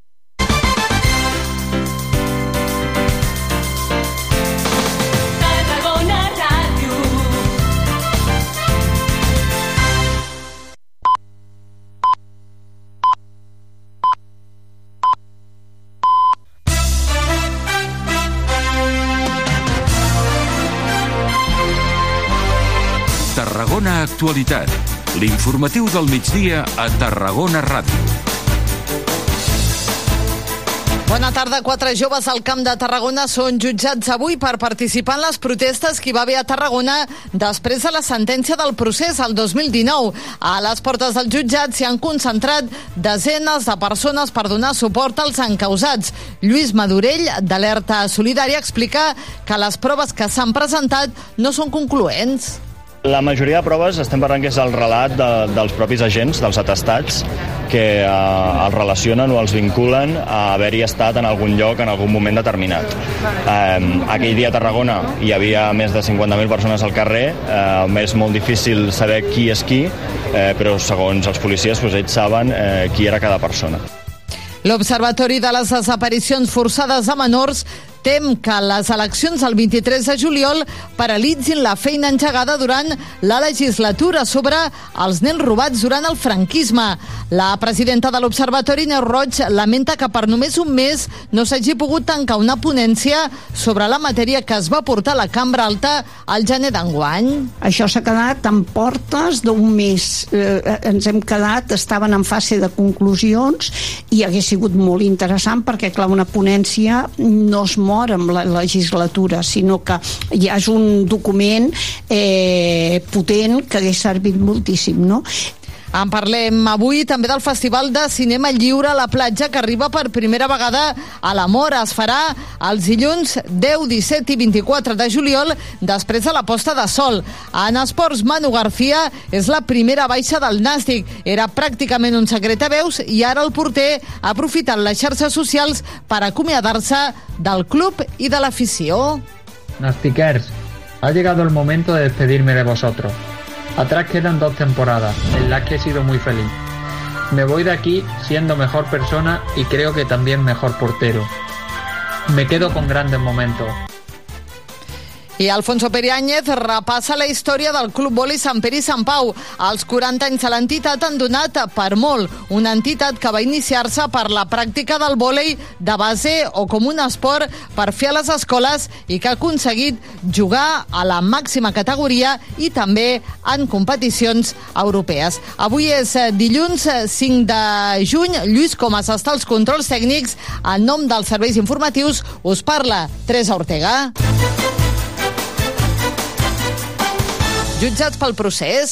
Tarragona Actualitat. L'informatiu del migdia a Tarragona Ràdio. Bona tarda. Quatre joves al Camp de Tarragona són jutjats avui per participar en les protestes que hi va haver a Tarragona després de la sentència del procés al 2019. A les portes del jutjat s'hi han concentrat desenes de persones per donar suport als encausats. Lluís Madurell, d'Alerta Solidària, explica que les proves que s'han presentat no són concloents. La majoria de proves estem parlant que és el relat de, dels propis agents, dels atestats, que eh, els relacionen o els vinculen a haver-hi estat en algun lloc en algun moment determinat. Eh, aquell dia a Tarragona hi havia més de 50.000 persones al carrer, eh, és molt difícil saber qui és qui, eh, però segons els policies doncs, ells saben eh, qui era cada persona. L'Observatori de les Desaparicions Forçades a Menors tem que les eleccions del 23 de juliol paralitzin la feina engegada durant la legislatura sobre els nens robats durant el franquisme. La presidenta de l'Observatori, Neus Roig, lamenta que per només un mes no s'hagi pogut tancar una ponència sobre la matèria que es va portar a la Cambra Alta al gener d'enguany. Això s'ha quedat en portes d'un mes. Eh, ens hem quedat, estaven en fase de conclusions i hagués sigut molt interessant perquè, clar, una ponència no es mor amb la legislatura, sinó que ja és un document eh, potent que hagués servit moltíssim, no? En parlem avui també del Festival de Cinema Lliure a la platja que arriba per primera vegada a la Mora. Es farà els dilluns 10, 17 i 24 de juliol després de la posta de sol. En esports, Manu García és la primera baixa del Nàstic. Era pràcticament un secret a veus i ara el porter ha aprofitat les xarxes socials per acomiadar-se del club i de l'afició. Nastiquers, ha llegado el momento de despedirme de vosotros. Atrás quedan dos temporadas en las que he sido muy feliz. Me voy de aquí siendo mejor persona y creo que también mejor portero. Me quedo con grandes momentos. I Alfonso Periáñez repassa la història del Club Boli Sant Pere i Sant Pau. Els 40 anys de l'entitat han donat per molt. Una entitat que va iniciar-se per la pràctica del vòlei de base o com un esport per fer a les escoles i que ha aconseguit jugar a la màxima categoria i també en competicions europees. Avui és eh, dilluns eh, 5 de juny. Lluís Comas està als controls tècnics. En nom dels serveis informatius us parla Teresa Ortega. Jutjats pel procés.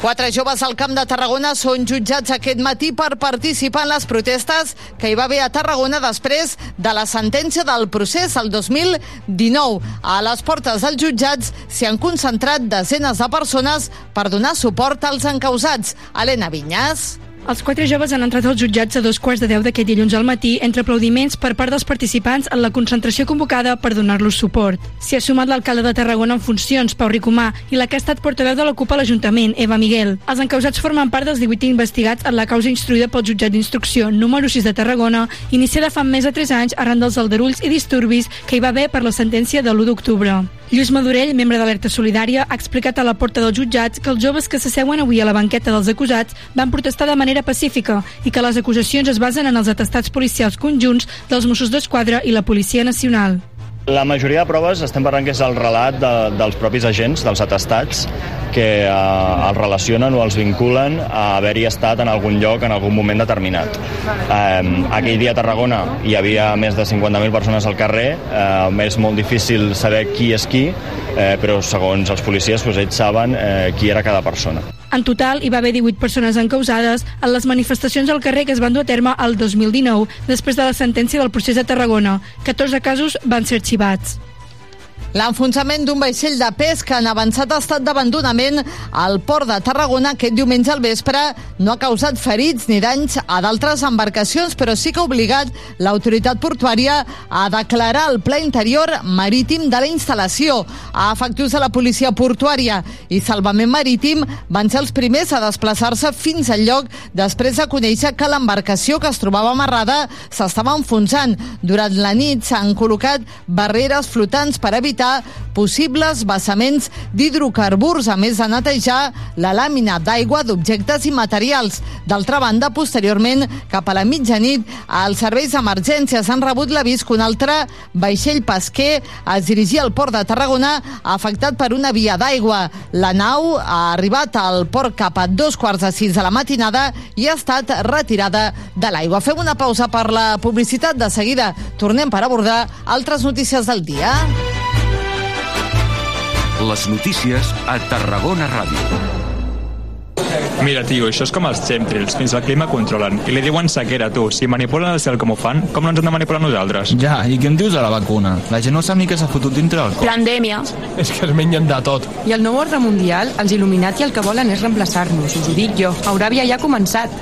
Quatre joves al Camp de Tarragona són jutjats aquest matí per participar en les protestes que hi va haver a Tarragona després de la sentència del procés el 2019. A les portes dels jutjats s'hi han concentrat desenes de persones per donar suport als encausats. Helena Vinyas. Els quatre joves han entrat als jutjats a dos quarts de deu d'aquest dilluns al matí entre aplaudiments per part dels participants en la concentració convocada per donar-los suport. S'hi ha sumat l'alcalde de Tarragona en funcions, Pau Ricomà, i la que ha estat portaveu de la CUP a l'Ajuntament, Eva Miguel. Els encausats formen part dels 18 investigats en la causa instruïda pel jutjat d'instrucció número 6 de Tarragona, iniciada fa més de 3 anys arran dels aldarulls i disturbis que hi va haver per la sentència de l'1 d'octubre. Lluís Madurell, membre d'Alerta Solidària, ha explicat a la porta dels jutjats que els joves que s'asseuen avui a la banqueta dels acusats van protestar de manera pacífica i que les acusacions es basen en els atestats policials conjunts dels Mossos d'Esquadra i la Policia Nacional. La majoria de proves estem parlant que és el relat de, dels propis agents, dels atestats, que eh, els relacionen o els vinculen a haver-hi estat en algun lloc en algun moment determinat. Eh, aquell dia a Tarragona hi havia més de 50.000 persones al carrer, eh, és molt difícil saber qui és qui, eh, però segons els policies doncs, ells saben eh, qui era cada persona. En total, hi va haver 18 persones encausades en les manifestacions al carrer que es van dur a terme el 2019, després de la sentència del procés de Tarragona. 14 casos van ser arxivats. L'enfonsament d'un vaixell de pesca en avançat estat d'abandonament al port de Tarragona aquest diumenge al vespre no ha causat ferits ni danys a d'altres embarcacions, però sí que ha obligat l'autoritat portuària a declarar el pla interior marítim de la instal·lació. A efectius de la policia portuària i salvament marítim van ser els primers a desplaçar-se fins al lloc després de conèixer que l'embarcació que es trobava amarrada s'estava enfonsant. Durant la nit s'han col·locat barreres flotants per evitar possibles vessaments d'hidrocarburs, a més de netejar la làmina d'aigua d'objectes i materials. D'altra banda, posteriorment, cap a la mitjanit, els serveis d'emergències han rebut l'avís que un altre vaixell pesquer es dirigia al port de Tarragona afectat per una via d'aigua. La nau ha arribat al port cap a dos quarts de sis de la matinada i ha estat retirada de l'aigua. Fem una pausa per la publicitat. De seguida tornem per abordar altres notícies del dia. Les notícies a Tarragona Ràdio. Mira, tio, això és com els chemtrails, fins al clima controlen. I li diuen sequera, tu. Si manipulen el cel com ho fan, com no ens han de manipular nosaltres? Ja, i què em dius de la vacuna? La gent no sap ni què s'ha fotut dintre el cor. Pandèmia. És que es mengen de tot. I el nou ordre mundial, els il·luminati el que volen és reemplaçar-nos, us ho dic jo. Euràbia ja ha començat.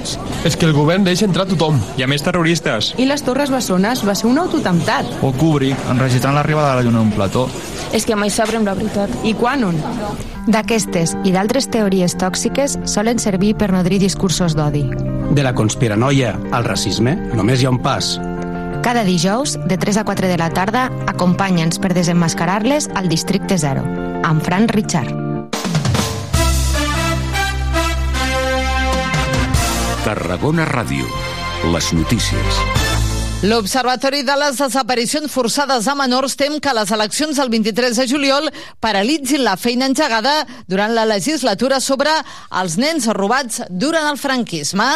És que el govern deixa entrar tothom. Hi ha més terroristes. I les Torres Bessones va ser un autotemptat. O Kubrick, enregistrant l'arribada de la lluna en un plató. És que mai sabrem la veritat. I quan on? D'aquestes i d'altres teories tòxiques solen servir per nodrir discursos d'odi. De la conspiranoia al racisme només hi ha un pas. Cada dijous, de 3 a 4 de la tarda, acompanya'ns per desenmascarar-les al Districte 0, amb Fran Richard. Tarragona Ràdio. Les notícies. L'Observatori de les Desaparicions Forçades a Menors tem que les eleccions del 23 de juliol paralitzin la feina engegada durant la legislatura sobre els nens robats durant el franquisme.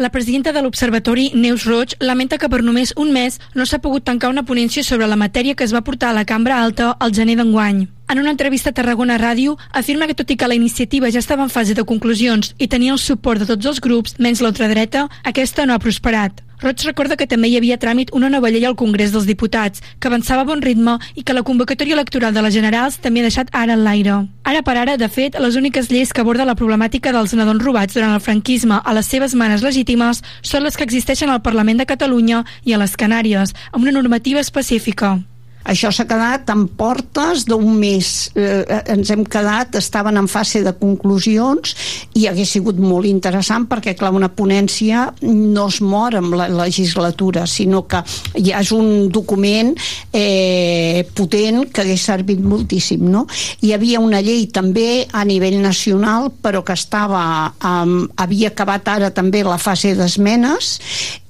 La presidenta de l'Observatori, Neus Roig, lamenta que per només un mes no s'ha pogut tancar una ponència sobre la matèria que es va portar a la cambra alta al gener d'enguany. En una entrevista a Tarragona Ràdio, afirma que tot i que la iniciativa ja estava en fase de conclusions i tenia el suport de tots els grups, menys l'ultradreta, aquesta no ha prosperat. Roig recorda que també hi havia tràmit una nova llei al Congrés dels Diputats, que avançava a bon ritme i que la convocatòria electoral de les Generals també ha deixat ara en l'aire. Ara per ara, de fet, les úniques lleis que aborden la problemàtica dels nadons robats durant el franquisme a les seves manes legítimes són les que existeixen al Parlament de Catalunya i a les Canàries, amb una normativa específica. Això s'ha quedat en portes d'un mes. Eh, ens hem quedat, estaven en fase de conclusions i hagués sigut molt interessant perquè, clar, una ponència no es mor amb la legislatura, sinó que ja és un document eh, potent que hagués servit moltíssim, no? Hi havia una llei també a nivell nacional, però que estava, eh, havia acabat ara també la fase d'esmenes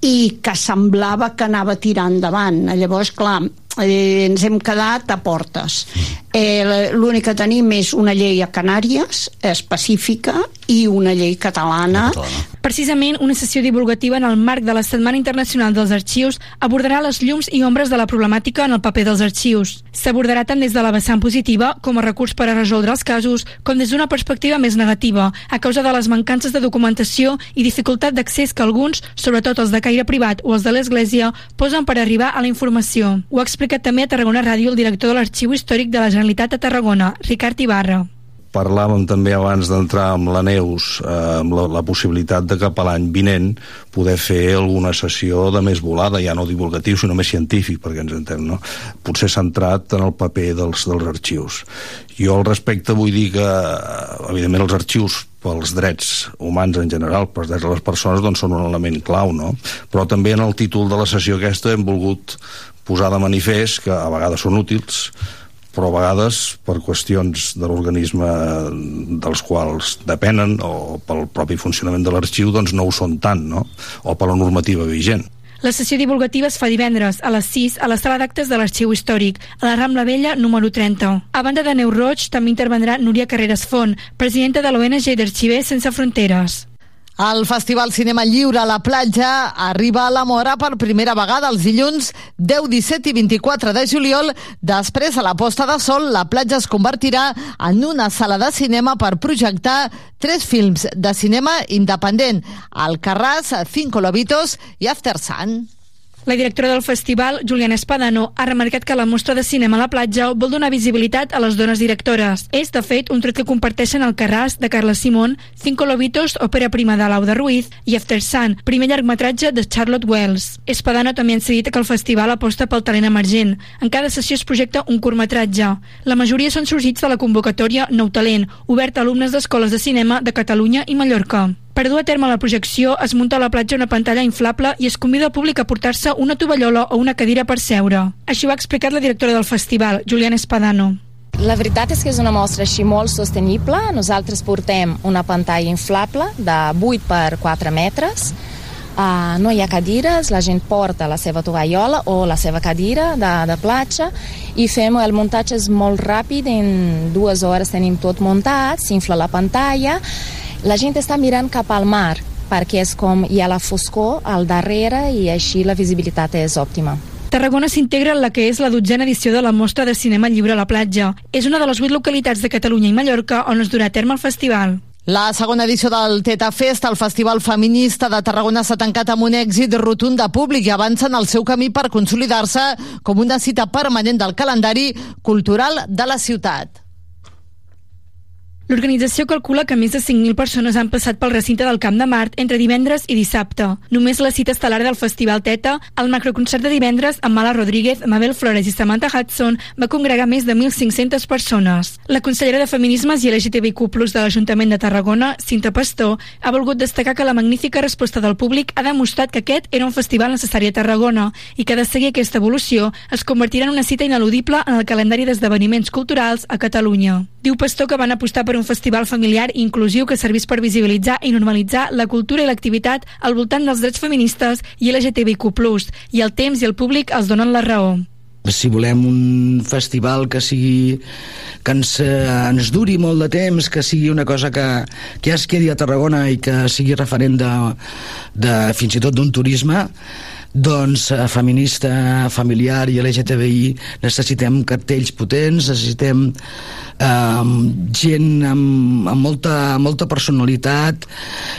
i que semblava que anava a tirar endavant. Llavors, clar, eh, ens hem quedat a portes. Eh, L'únic que tenim és una llei a Canàries específica i una llei catalana. catalana. Precisament, una sessió divulgativa en el marc de la Setmana Internacional dels Arxius abordarà les llums i ombres de la problemàtica en el paper dels arxius. S'abordarà tant des de la vessant positiva, com a recurs per a resoldre els casos, com des d'una perspectiva més negativa, a causa de les mancances de documentació i dificultat d'accés que alguns, sobretot els de caire privat o els de l'Església, posen per arribar a la informació. Ho ha explicat també a Tarragona Ràdio el director de l'Arxiu Històric de la Generalitat de Tarragona, Ricard Ibarra parlàvem també abans d'entrar amb la Neus eh, amb la, la possibilitat de que per l'any vinent poder fer alguna sessió de més volada, ja no divulgatiu sinó més científic, perquè ens entenem no? potser centrat en el paper dels, dels arxius jo al respecte vull dir que evidentment els arxius pels drets humans en general, pels drets de les persones doncs són un element clau, no? però també en el títol de la sessió aquesta hem volgut posar de manifest que a vegades són útils però a vegades per qüestions de l'organisme dels quals depenen o pel propi funcionament de l'arxiu doncs no ho són tant, no? o per la normativa vigent. La sessió divulgativa es fa divendres a les 6 a la sala d'actes de l'Arxiu Històric, a la Rambla Vella número 30. A banda de Neu Roig, també intervendrà Núria Carreras Font, presidenta de l'ONG d'Arxivers Sense Fronteres. El Festival Cinema Lliure a la platja arriba a la Mora per primera vegada els dilluns 10, 17 i 24 de juliol. Després, a la posta de sol, la platja es convertirà en una sala de cinema per projectar tres films de cinema independent, Alcarràs, Cinco Lobitos i After Sun. La directora del festival, Juliana Espadano, ha remarcat que la mostra de cinema a la platja vol donar visibilitat a les dones directores. És, de fet, un tret que comparteixen el Carràs, de Carla Simón, Cinco Lobitos, òpera prima de Lauda Ruiz, i After Sun, primer llargmetratge de Charlotte Wells. Espadano també ha incidit que el festival aposta pel talent emergent. En cada sessió es projecta un curtmetratge. La majoria són sorgits de la convocatòria Nou Talent, oberta a alumnes d'escoles de cinema de Catalunya i Mallorca. Per dur a terme la projecció, es munta a la platja una pantalla inflable i es convida al públic a portar-se una tovallola o una cadira per seure. Així ho ha explicat la directora del festival, Juliana Espadano. La veritat és que és una mostra així molt sostenible. Nosaltres portem una pantalla inflable de 8 per 4 metres. Uh, no hi ha cadires, la gent porta la seva tovallola o la seva cadira de, de platja i fem, el muntatge és molt ràpid, en dues hores tenim tot muntat, s'infla la pantalla la gent està mirant cap al mar perquè és com hi ha la foscor al darrere i així la visibilitat és òptima. Tarragona s'integra en la que és la dotzena edició de la Mostra de Cinema Lliure a la Platja. És una de les vuit localitats de Catalunya i Mallorca on es durà a terme el festival. La segona edició del Teta Fest, el Festival Feminista de Tarragona, s'ha tancat amb un èxit rotund de públic i avança en el seu camí per consolidar-se com una cita permanent del calendari cultural de la ciutat. L'organització calcula que més de 5.000 persones han passat pel recinte del Camp de Mart entre divendres i dissabte. Només la cita estel·lar del Festival Teta, el macroconcert de divendres amb Mala Rodríguez, Mabel Flores i Samantha Hudson va congregar més de 1.500 persones. La consellera de Feminismes i LGTBIQ+, de l'Ajuntament de Tarragona, Cinta Pastor, ha volgut destacar que la magnífica resposta del públic ha demostrat que aquest era un festival necessari a Tarragona i que de seguir aquesta evolució es convertirà en una cita ineludible en el calendari d'esdeveniments culturals a Catalunya. Diu Pastor que van apostar per un festival familiar inclusiu que servís per visibilitzar i normalitzar la cultura i l'activitat al voltant dels drets feministes i LGTBIQ+, i el temps i el públic els donen la raó. Si volem un festival que sigui que ens, ens duri molt de temps, que sigui una cosa que, que ja es quedi a Tarragona i que sigui referent de, de fins i tot d'un turisme doncs eh, feminista, familiar i LGTBI necessitem cartells potents, necessitem eh, gent amb, amb molta, molta personalitat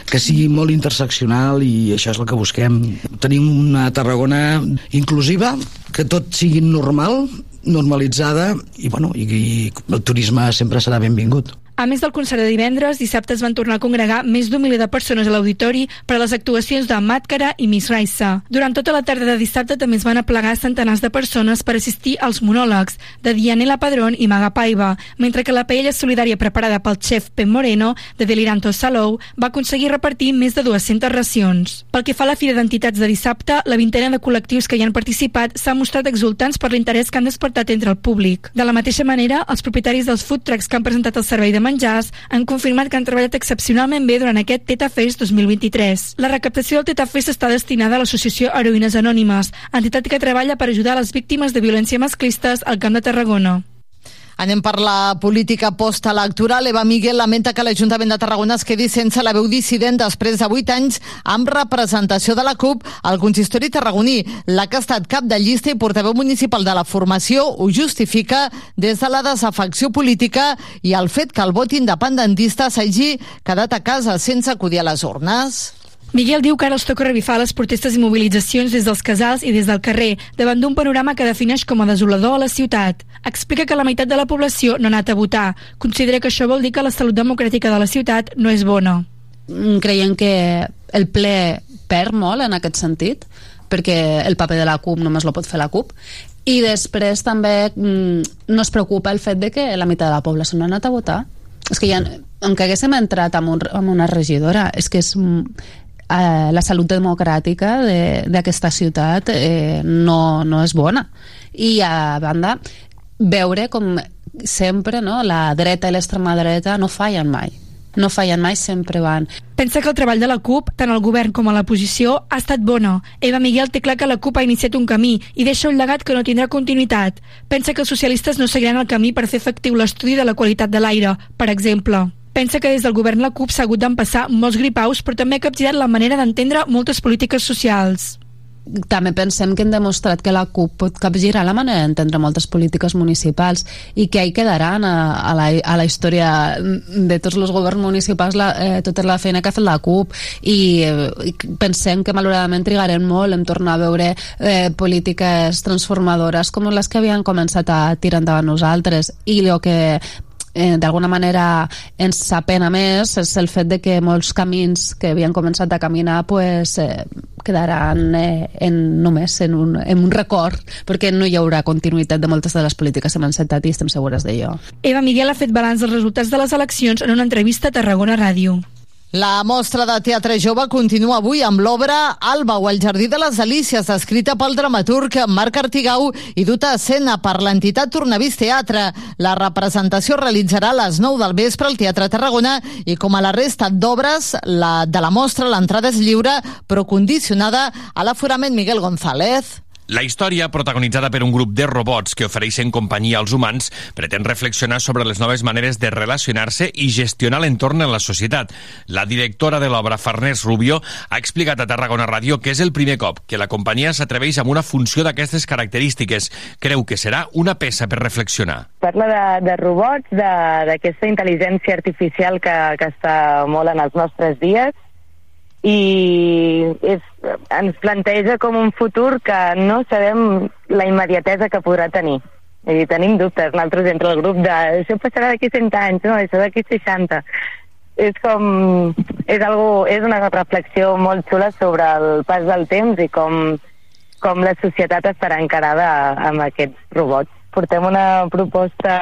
que sigui molt interseccional i això és el que busquem. Tenim una Tarragona inclusiva, que tot sigui normal, normalitzada i, bueno, i, i el turisme sempre serà benvingut. A més del concert de divendres, dissabte es van tornar a congregar més d'un miler de persones a l'auditori per a les actuacions de Màtcara i Miss Raissa. Durant tota la tarda de dissabte també es van aplegar centenars de persones per assistir als monòlegs de Dianela Padrón i Maga Paiva, mentre que la paella solidària preparada pel xef Pep Moreno, de Deliranto Salou, va aconseguir repartir més de 200 racions. Pel que fa a la Fira d'Entitats de dissabte, la vintena de col·lectius que hi han participat s'han mostrat exultants per l'interès que han despertat entre el públic. De la mateixa manera, els propietaris dels food trucks que han presentat el servei de menjars han confirmat que han treballat excepcionalment bé durant aquest Teta Fest 2023. La recaptació del Teta Fest està destinada a l'Associació Heroïnes Anònimes, entitat que treballa per ajudar les víctimes de violència masclistes al Camp de Tarragona. Anem per la política postelectoral. Eva Miguel lamenta que l'Ajuntament de Tarragona es quedi sense la veu dissident després de 8 anys amb representació de la CUP al consistori tarragoní. La que ha estat cap de llista i portaveu municipal de la formació ho justifica des de la desafecció política i el fet que el vot independentista s'hagi quedat a casa sense acudir a les urnes. Miguel diu que ara els toca revifar les protestes i mobilitzacions des dels casals i des del carrer, davant d'un panorama que defineix com a desolador a la ciutat. Explica que la meitat de la població no ha anat a votar. Considera que això vol dir que la salut democràtica de la ciutat no és bona. Mm, creiem que el ple perd molt en aquest sentit, perquè el paper de la CUP només lo pot fer la CUP, i després també mm, no es preocupa el fet de que la meitat de la població no ha anat a votar. És que ja, encara haguéssim entrat amb, un, amb una regidora, és que és, eh, la salut democràtica d'aquesta de, ciutat eh, no, no és bona. I a banda, veure com sempre no, la dreta i l'extrema dreta no fallen mai no fallen mai, sempre van. Pensa que el treball de la CUP, tant al govern com a l'oposició, ha estat bona. Eva Miguel té clar que la CUP ha iniciat un camí i deixa un llegat que no tindrà continuïtat. Pensa que els socialistes no seguiran el camí per fer efectiu l'estudi de la qualitat de l'aire, per exemple. Pensa que des del govern la CUP s'ha hagut d'empassar molts gripaus, però també ha capgirat la manera d'entendre moltes polítiques socials. També pensem que hem demostrat que la CUP pot capgirar la manera d'entendre moltes polítiques municipals i que hi quedaran a, a, la, a la història de tots els governs municipals la, eh, tota la feina que ha fet la CUP. I, eh, pensem que malauradament trigarem molt en tornar a veure eh, polítiques transformadores com les que havien començat a tirar endavant nosaltres. I el que eh, d'alguna manera ens sapena més és el fet de que molts camins que havien començat a caminar pues, eh, quedaran eh, en, només en un, en un record perquè no hi haurà continuïtat de moltes de les polítiques que hem encetat i estem segures d'allò. Eva Miguel ha fet balanç dels resultats de les eleccions en una entrevista a Tarragona Ràdio. La mostra de teatre jove continua avui amb l'obra Alba o el Jardí de les Delícies, escrita pel dramaturg Marc Artigau i duta a escena per l'entitat Tornavís Teatre. La representació realitzarà a les 9 del vespre al Teatre Tarragona i com a la resta d'obres la, de la mostra l'entrada és lliure però condicionada a l'aforament Miguel González. La història, protagonitzada per un grup de robots que ofereixen companyia als humans, pretén reflexionar sobre les noves maneres de relacionar-se i gestionar l'entorn en la societat. La directora de l'obra, Farners Rubio, ha explicat a Tarragona Ràdio que és el primer cop que la companyia s'atreveix amb una funció d'aquestes característiques. Creu que serà una peça per reflexionar. Parla de, de robots, d'aquesta intel·ligència artificial que, que està molt en els nostres dies, i és, ens planteja com un futur que no sabem la immediatesa que podrà tenir. I tenim dubtes, nosaltres entre el grup de això passarà d'aquí 100 anys, no, això d'aquí 60. És com... És, algo, és una reflexió molt xula sobre el pas del temps i com, com la societat estarà encarada amb aquests robots portem una proposta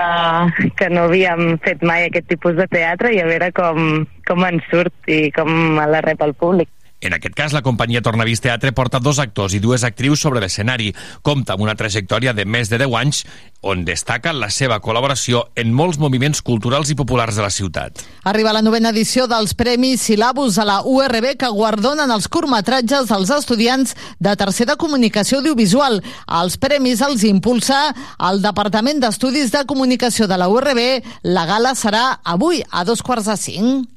que no havíem fet mai aquest tipus de teatre i a veure com, com ens surt i com la rep el públic. En aquest cas, la companyia Tornavís Teatre porta dos actors i dues actrius sobre l'escenari. Compta amb una trajectòria de més de 10 anys on destaca la seva col·laboració en molts moviments culturals i populars de la ciutat. Arriba la novena edició dels Premis Silabus a la URB que guardonen els curtmetratges dels estudiants de tercer de comunicació audiovisual. Els premis els impulsa el Departament d'Estudis de Comunicació de la URB. La gala serà avui a dos quarts de cinc.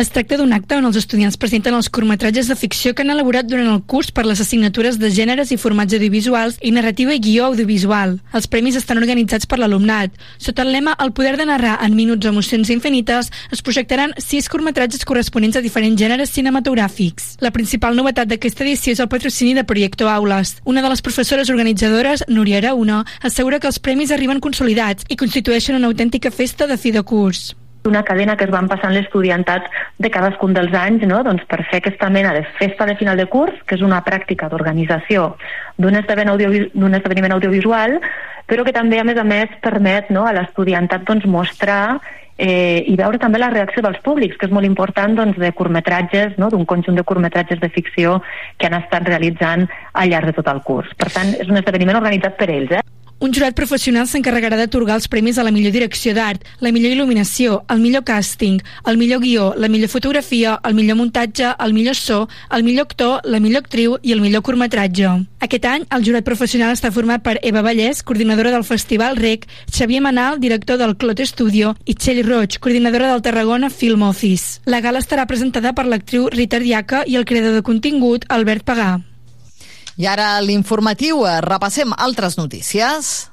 Es tracta d'un acte on els estudiants presenten els curtmetratges de ficció que han elaborat durant el curs per les assignatures de gèneres i formats audiovisuals i narrativa i guió audiovisual. Els premis estan organitzats per l'alumnat. Sota el lema El poder de narrar en minuts emocions infinites, es projectaran sis curtmetratges corresponents a diferents gèneres cinematogràfics. La principal novetat d'aquesta edició és el patrocini de Proyecto Aules. Una de les professores organitzadores, Núria Arauna, assegura que els premis arriben consolidats i constitueixen una autèntica festa de fi de curs una cadena que es van passant l'estudiantat de cadascun dels anys no? doncs per fer aquesta mena de festa de final de curs, que és una pràctica d'organització d'un esdeveniment, esdeveniment audiovisual, però que també, a més a més, permet no, a l'estudiantat doncs, mostrar eh, i veure també la reacció dels públics, que és molt important doncs, de curtmetratges, no? d'un conjunt de curtmetratges de ficció que han estat realitzant al llarg de tot el curs. Per tant, és un esdeveniment organitzat per ells. Eh? Un jurat professional s'encarregarà d'atorgar els premis a la millor direcció d'art, la millor il·luminació, el millor càsting, el millor guió, la millor fotografia, el millor muntatge, el millor so, el millor actor, la millor actriu i el millor curtmetratge. Aquest any, el jurat professional està format per Eva Vallès, coordinadora del Festival REC, Xavier Manal, director del Clot Studio, i Txell Roig, coordinadora del Tarragona Film Office. La gala estarà presentada per l'actriu Rita Diaca i el creador de contingut, Albert Pagà. I ara l'informatiu, eh, repassem altres notícies.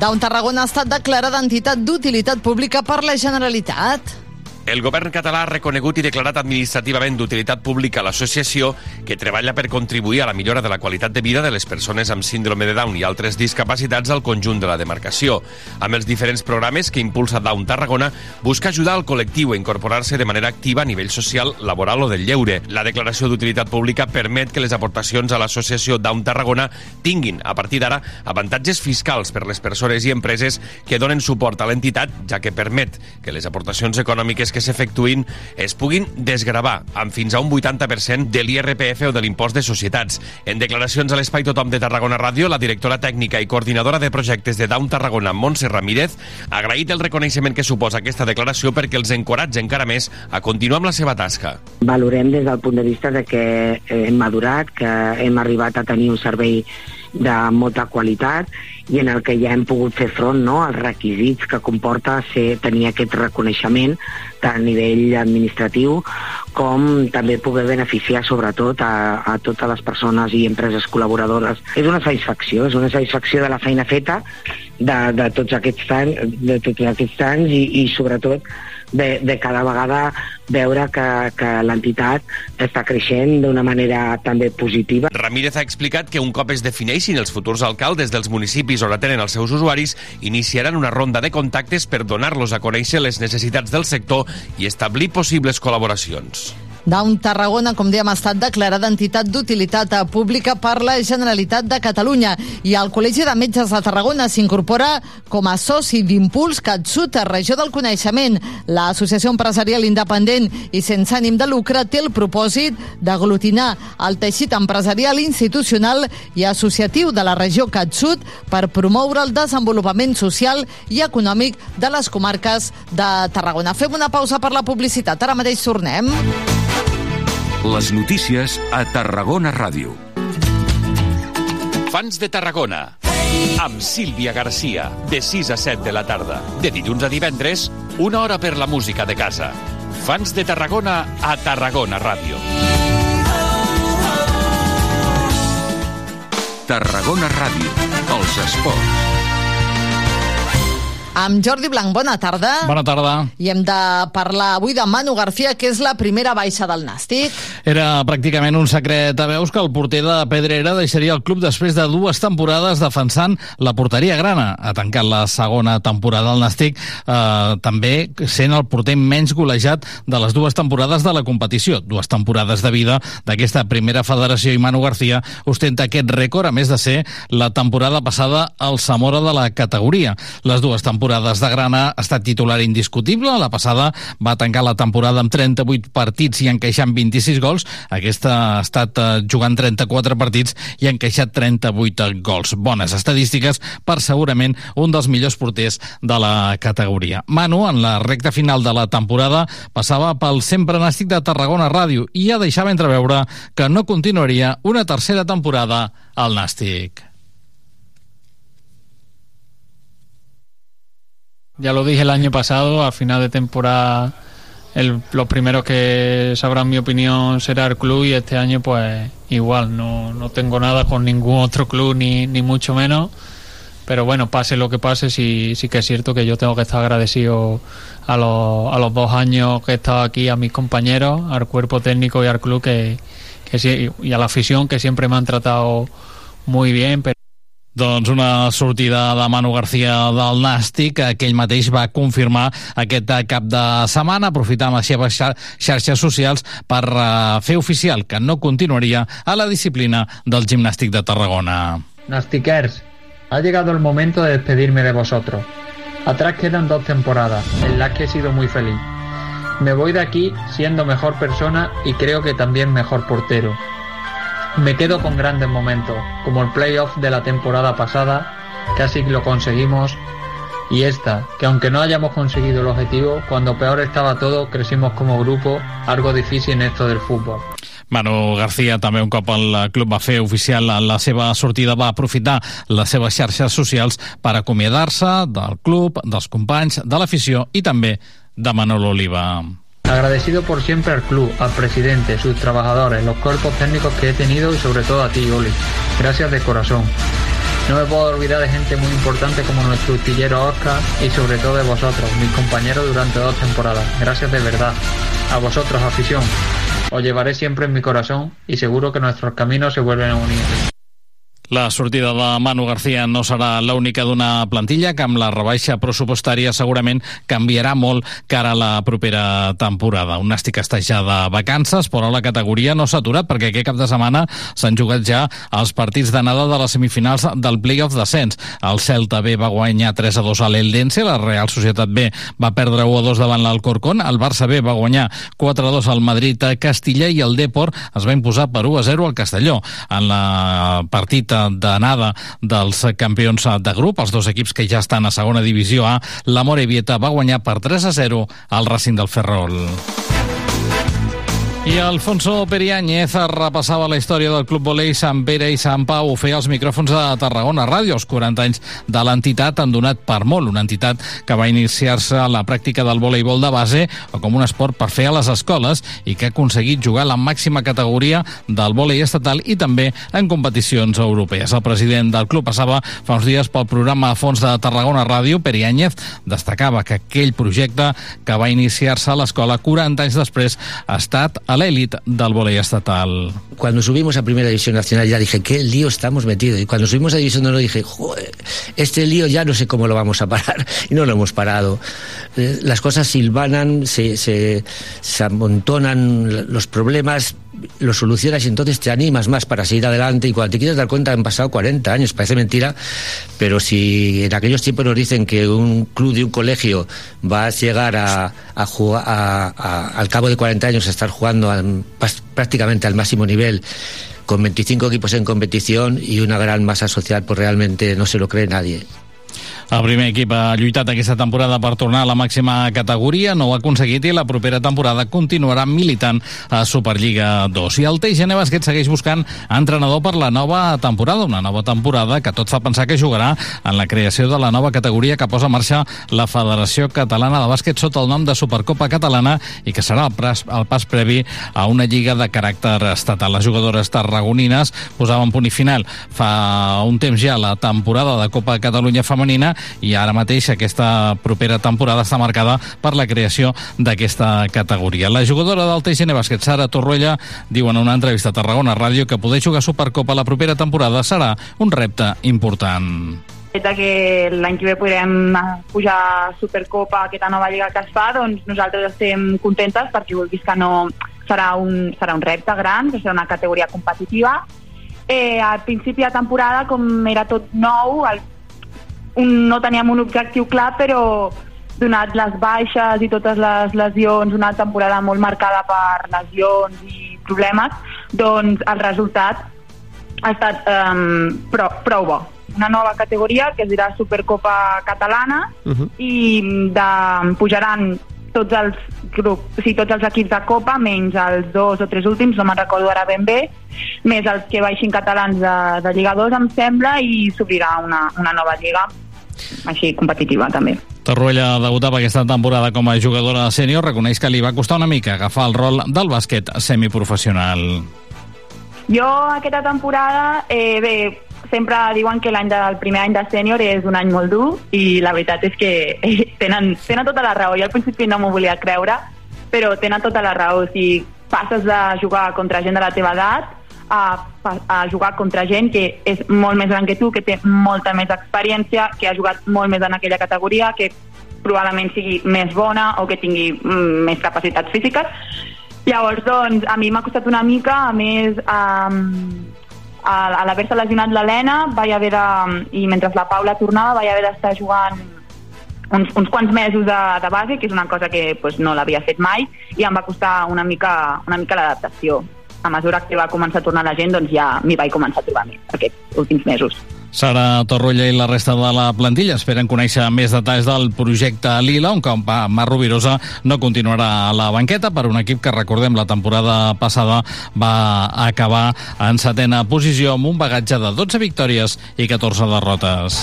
Down Tarragona ha estat declarada entitat d'utilitat pública per la Generalitat. El govern català ha reconegut i declarat administrativament d'utilitat pública l'associació que treballa per contribuir a la millora de la qualitat de vida de les persones amb síndrome de Down i altres discapacitats al conjunt de la demarcació. Amb els diferents programes que impulsa Down Tarragona, busca ajudar al col·lectiu a incorporar-se de manera activa a nivell social, laboral o del lleure. La declaració d'utilitat pública permet que les aportacions a l'associació Down Tarragona tinguin, a partir d'ara, avantatges fiscals per les persones i empreses que donen suport a l'entitat, ja que permet que les aportacions econòmiques que s'efectuïn es puguin desgravar amb fins a un 80% de l'IRPF o de l'impost de societats. En declaracions a l'Espai Tothom de Tarragona Ràdio, la directora tècnica i coordinadora de projectes de Down Tarragona, Montse Ramírez, ha agraït el reconeixement que suposa aquesta declaració perquè els encoratja encara més a continuar amb la seva tasca. Valorem des del punt de vista de que hem madurat, que hem arribat a tenir un servei de molta qualitat i en el que ja hem pogut fer front no, als requisits que comporta ser, tenir aquest reconeixement tant a nivell administratiu com també poder beneficiar sobretot a, a totes les persones i empreses col·laboradores. És una satisfacció, és una satisfacció de la feina feta de, de tots aquests anys, de tots aquests anys i, i sobretot de, de cada vegada veure que, que l'entitat està creixent d'una manera també positiva. Ramírez ha explicat que un cop es defineixin els futurs alcaldes dels municipis on atenen els seus usuaris, iniciaran una ronda de contactes per donar-los a conèixer les necessitats del sector i establir possibles col·laboracions. Down Tarragona, com dèiem, ha estat declarada entitat d'utilitat pública per la Generalitat de Catalunya i el Col·legi de Metges de Tarragona s'incorpora com a soci d'Impuls CatSut, regió del coneixement. L'Associació Empresarial Independent i sense ànim de lucre té el propòsit d'aglutinar el teixit empresarial, institucional i associatiu de la regió CatSut per promoure el desenvolupament social i econòmic de les comarques de Tarragona. Fem una pausa per la publicitat. Ara mateix tornem. Les notícies a Tarragona Ràdio. Fans de Tarragona. Amb Sílvia Garcia, de 6 a 7 de la tarda. De dilluns a divendres, una hora per la música de casa. Fans de Tarragona a Tarragona Ràdio. Tarragona Ràdio. Els esports. Amb Jordi Blanc, bona tarda. Bona tarda. I hem de parlar avui de Manu García, que és la primera baixa del Nàstic. Era pràcticament un secret a veus que el porter de Pedrera deixaria el club després de dues temporades defensant la porteria grana. Ha tancat la segona temporada al Nàstic, eh, també sent el porter menys golejat de les dues temporades de la competició. Dues temporades de vida d'aquesta primera federació i Manu García ostenta aquest rècord, a més de ser la temporada passada al Zamora de la categoria. Les dues temporades temporades de Grana ha estat titular indiscutible. La passada va tancar la temporada amb 38 partits i encaixant 26 gols. Aquesta ha estat eh, jugant 34 partits i ha encaixat 38 gols. Bones estadístiques per segurament un dels millors porters de la categoria. Manu, en la recta final de la temporada, passava pel sempre nàstic de Tarragona Ràdio i ja deixava entreveure que no continuaria una tercera temporada al nàstic. Ya lo dije el año pasado, a final de temporada el, los primeros que sabrán mi opinión será el club y este año pues igual, no, no tengo nada con ningún otro club ni, ni mucho menos, pero bueno, pase lo que pase, sí, sí que es cierto que yo tengo que estar agradecido a los, a los dos años que he estado aquí, a mis compañeros, al cuerpo técnico y al club que, que sí, y a la afición que siempre me han tratado muy bien. Pero doncs una sortida de Manu García del Nàstic, que ell mateix va confirmar aquest cap de setmana, aprofitant les seves xarxes socials per uh, fer oficial que no continuaria a la disciplina del gimnàstic de Tarragona. Nastikers, ha llegado el momento de despedirme de vosotros. Atrás quedan dos temporadas, en las que he sido muy feliz. Me voy de aquí siendo mejor persona y creo que también mejor portero. Me quedo con grandes momentos, como el playoff de la temporada pasada, casi lo conseguimos, y esta, que aunque no hayamos conseguido el objetivo, cuando peor estaba todo, crecimos como grupo, algo difícil en esto del fútbol. Manu García també un cop el club va fer oficial la seva sortida va aprofitar les seves xarxes socials per acomiadar-se del club, dels companys, de l'afició i també de Manolo Oliva. Agradecido por siempre al club, al presidente, sus trabajadores, los cuerpos técnicos que he tenido y sobre todo a ti, Oli. Gracias de corazón. No me puedo olvidar de gente muy importante como nuestro utillero Oscar y sobre todo de vosotros, mis compañeros durante dos temporadas. Gracias de verdad. A vosotros, afición. Os llevaré siempre en mi corazón y seguro que nuestros caminos se vuelven a unir. La sortida de Manu García no serà l'única d'una plantilla que amb la rebaixa pressupostària segurament canviarà molt cara a la propera temporada. Un nàstic està ja de vacances, però la categoria no s'ha aturat perquè aquest cap de setmana s'han jugat ja els partits d'anada de les semifinals del playoff descens. El Celta B va guanyar 3 a 2 a l'Eldense, la Real Societat B va perdre 1 a 2 davant l'Alcorcón, el Barça B va guanyar 4 a 2 al Madrid a Castilla i el Depor es va imposar per 1 a 0 al Castelló. En la partida d'anada dels campions de grup, els dos equips que ja estan a segona divisió A, la Morevieta va guanyar per 3 a 0 al Racing del Ferrol. I Alfonso Periáñez repassava la història del Club Volei Sant Pere i Sant Pau. Ho feia als micròfons de Tarragona Ràdio. Els 40 anys de l'entitat han donat per molt. Una entitat que va iniciar-se a la pràctica del voleibol de base o com un esport per fer a les escoles i que ha aconseguit jugar la màxima categoria del volei estatal i també en competicions europees. El president del club passava fa uns dies pel programa a fons de Tarragona Ràdio. Periáñez destacava que aquell projecte que va iniciar-se a l'escola 40 anys després ha estat a la élite del volei estatal. Cuando subimos a Primera División Nacional ya dije, qué lío estamos metidos. Y cuando subimos a División de Honor dije, Joder, este lío ya no sé cómo lo vamos a parar. [LAUGHS] Y no lo hemos parado. Eh, las cosas silvanan, se, se, se amontonan los problemas, lo solucionas y entonces te animas más para seguir adelante y cuando te quieres dar cuenta han pasado 40 años, parece mentira, pero si en aquellos tiempos nos dicen que un club de un colegio va a llegar a, a jugar a, a, al cabo de 40 años a estar jugando al, prácticamente al máximo nivel con 25 equipos en competición y una gran masa social, pues realmente no se lo cree nadie. El primer equip ha lluitat aquesta temporada per tornar a la màxima categoria, no ho ha aconseguit i la propera temporada continuarà militant a Superliga 2. I el TGN Bàsquet segueix buscant entrenador per la nova temporada, una nova temporada que tot fa pensar que jugarà en la creació de la nova categoria que posa en marxa la Federació Catalana de Bàsquet sota el nom de Supercopa Catalana i que serà el pas, el pas previ a una lliga de caràcter estatal. Les jugadores tarragonines posaven punt i final fa un temps ja la temporada de Copa Catalunya femenina i ara mateix aquesta propera temporada està marcada per la creació d'aquesta categoria. La jugadora del TGN Bàsquet, Sara Torruella, diu en una entrevista a Tarragona Ràdio que poder jugar Supercopa la propera temporada serà un repte important fet que l'any que ve podrem pujar a Supercopa, aquesta nova lliga que es fa, doncs nosaltres estem contentes perquè vulguis que no serà un, serà un repte gran, serà una categoria competitiva. Eh, al principi de temporada, com era tot nou, el, un, no teníem un objectiu clar, però donat les baixes i totes les lesions, una temporada molt marcada per lesions i problemes, doncs el resultat ha estat um, prou, prou bo una nova categoria que es dirà Supercopa Catalana uh -huh. i de, pujaran tots els grups, o sigui, tots els equips de Copa, menys els dos o tres últims, no me'n recordo ara ben bé, més els que baixin catalans de, de Lliga 2, em sembla, i s'obrirà una, una nova lliga així competitiva també. Torruella debutava aquesta temporada com a jugadora sènior, reconeix que li va costar una mica agafar el rol del bàsquet semiprofessional. Jo aquesta temporada, eh, bé, sempre diuen que l'any del primer any de sènior és un any molt dur i la veritat és que tenen, tenen tota la raó. Jo al principi no m'ho volia creure, però tenen tota la raó. O sigui, passes de jugar contra gent de la teva edat a, a jugar contra gent que és molt més gran que tu, que té molta més experiència, que ha jugat molt més en aquella categoria, que probablement sigui més bona o que tingui mm, més capacitats físiques. Llavors, doncs, a mi m'ha costat una mica, a més, um, a, l'haver-se lesionat l'Helena vaig haver de, i mentre la Paula tornava vaig haver d'estar jugant uns, uns quants mesos de, de base, que és una cosa que pues, no l'havia fet mai, i em va costar una mica, una mica l'adaptació. A mesura que va començar a tornar la gent, doncs ja m'hi vaig començar a trobar més aquests últims mesos. Sara Torrolla i la resta de la plantilla esperen conèixer més detalls del projecte Lila, on com Mar Rovirosa no continuarà a la banqueta per un equip que, recordem, la temporada passada va acabar en setena posició amb un bagatge de 12 victòries i 14 derrotes.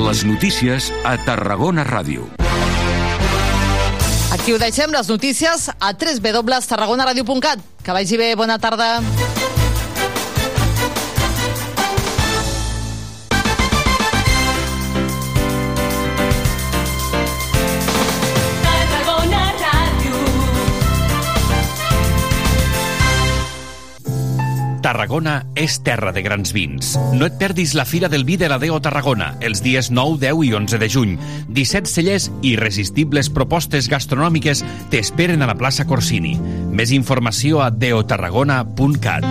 Les notícies a Tarragona Ràdio. Aquí ho deixem, les notícies a www.tarragonaradio.cat. Que vagi bé, bona tarda. Tarragona és terra de grans vins. No et perdis la Fira del Vi de la Deo Tarragona, els dies 9, 10 i 11 de juny. 17 cellers i irresistibles propostes gastronòmiques t'esperen a la plaça Corsini. Més informació a deotarragona.cat.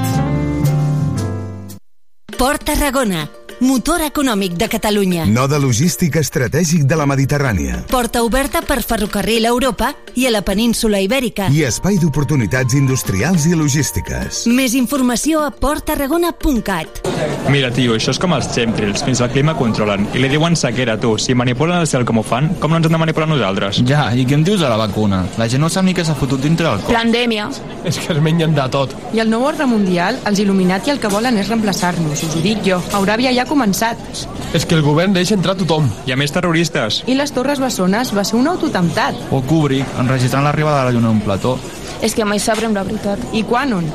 Port Tarragona, motor econòmic de Catalunya. Node logístic estratègic de la Mediterrània. Porta oberta per ferrocarril a Europa i a la península Ibèrica. I espai d'oportunitats industrials i logístiques. Més informació a porttarragona.cat. Mira, tio, això és com els chemtrails, fins al clima controlen. I li diuen sequera, tu. Si manipulen el cel com ho fan, com no ens han de manipular nosaltres? Ja, i què em dius de la vacuna? La gent no sap ni què s'ha fotut dintre el cor. Pandèmia. És que es mengen de tot. I el nou ordre mundial, els Illuminati el que volen és reemplaçar-nos, us ho dic jo. Euràbia ja ha començat. És que el govern deixa entrar tothom. Hi ha més terroristes. I les Torres Bessones va ser un autotemptat. O Kubrick, enregistrant l'arribada de la lluna en un plató. És que mai sabrem la veritat. I quan on?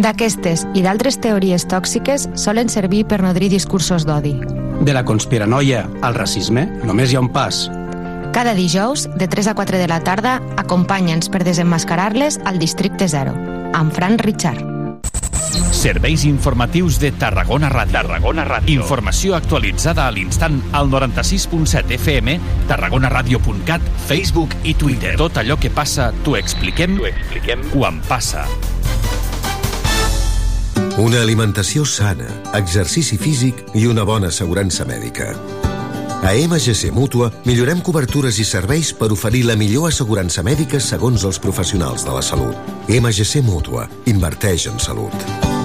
D'aquestes i d'altres teories tòxiques solen servir per nodrir discursos d'odi. De la conspiranoia al racisme només hi ha un pas. Cada dijous, de 3 a 4 de la tarda, acompanya'ns per desenmascarar-les al Districte 0, amb Fran Richard. Serveis informatius de Tarragona Ràdio. Tarragona Ràdio. Informació actualitzada a l'instant al 96.7 FM, tarragonaradio.cat, Facebook i Twitter. Tot allò que passa t'ho expliquem, t'ho expliquem quan passa. Una alimentació sana, exercici físic i una bona assegurança mèdica. A MGC Mútua millorem cobertures i serveis per oferir la millor assegurança mèdica segons els professionals de la salut. MGC Mútua. Inverteix en salut.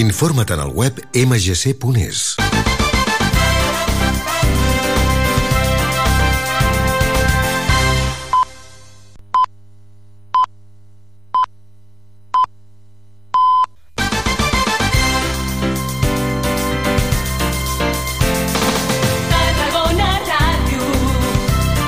Informa't en el web mgc.es.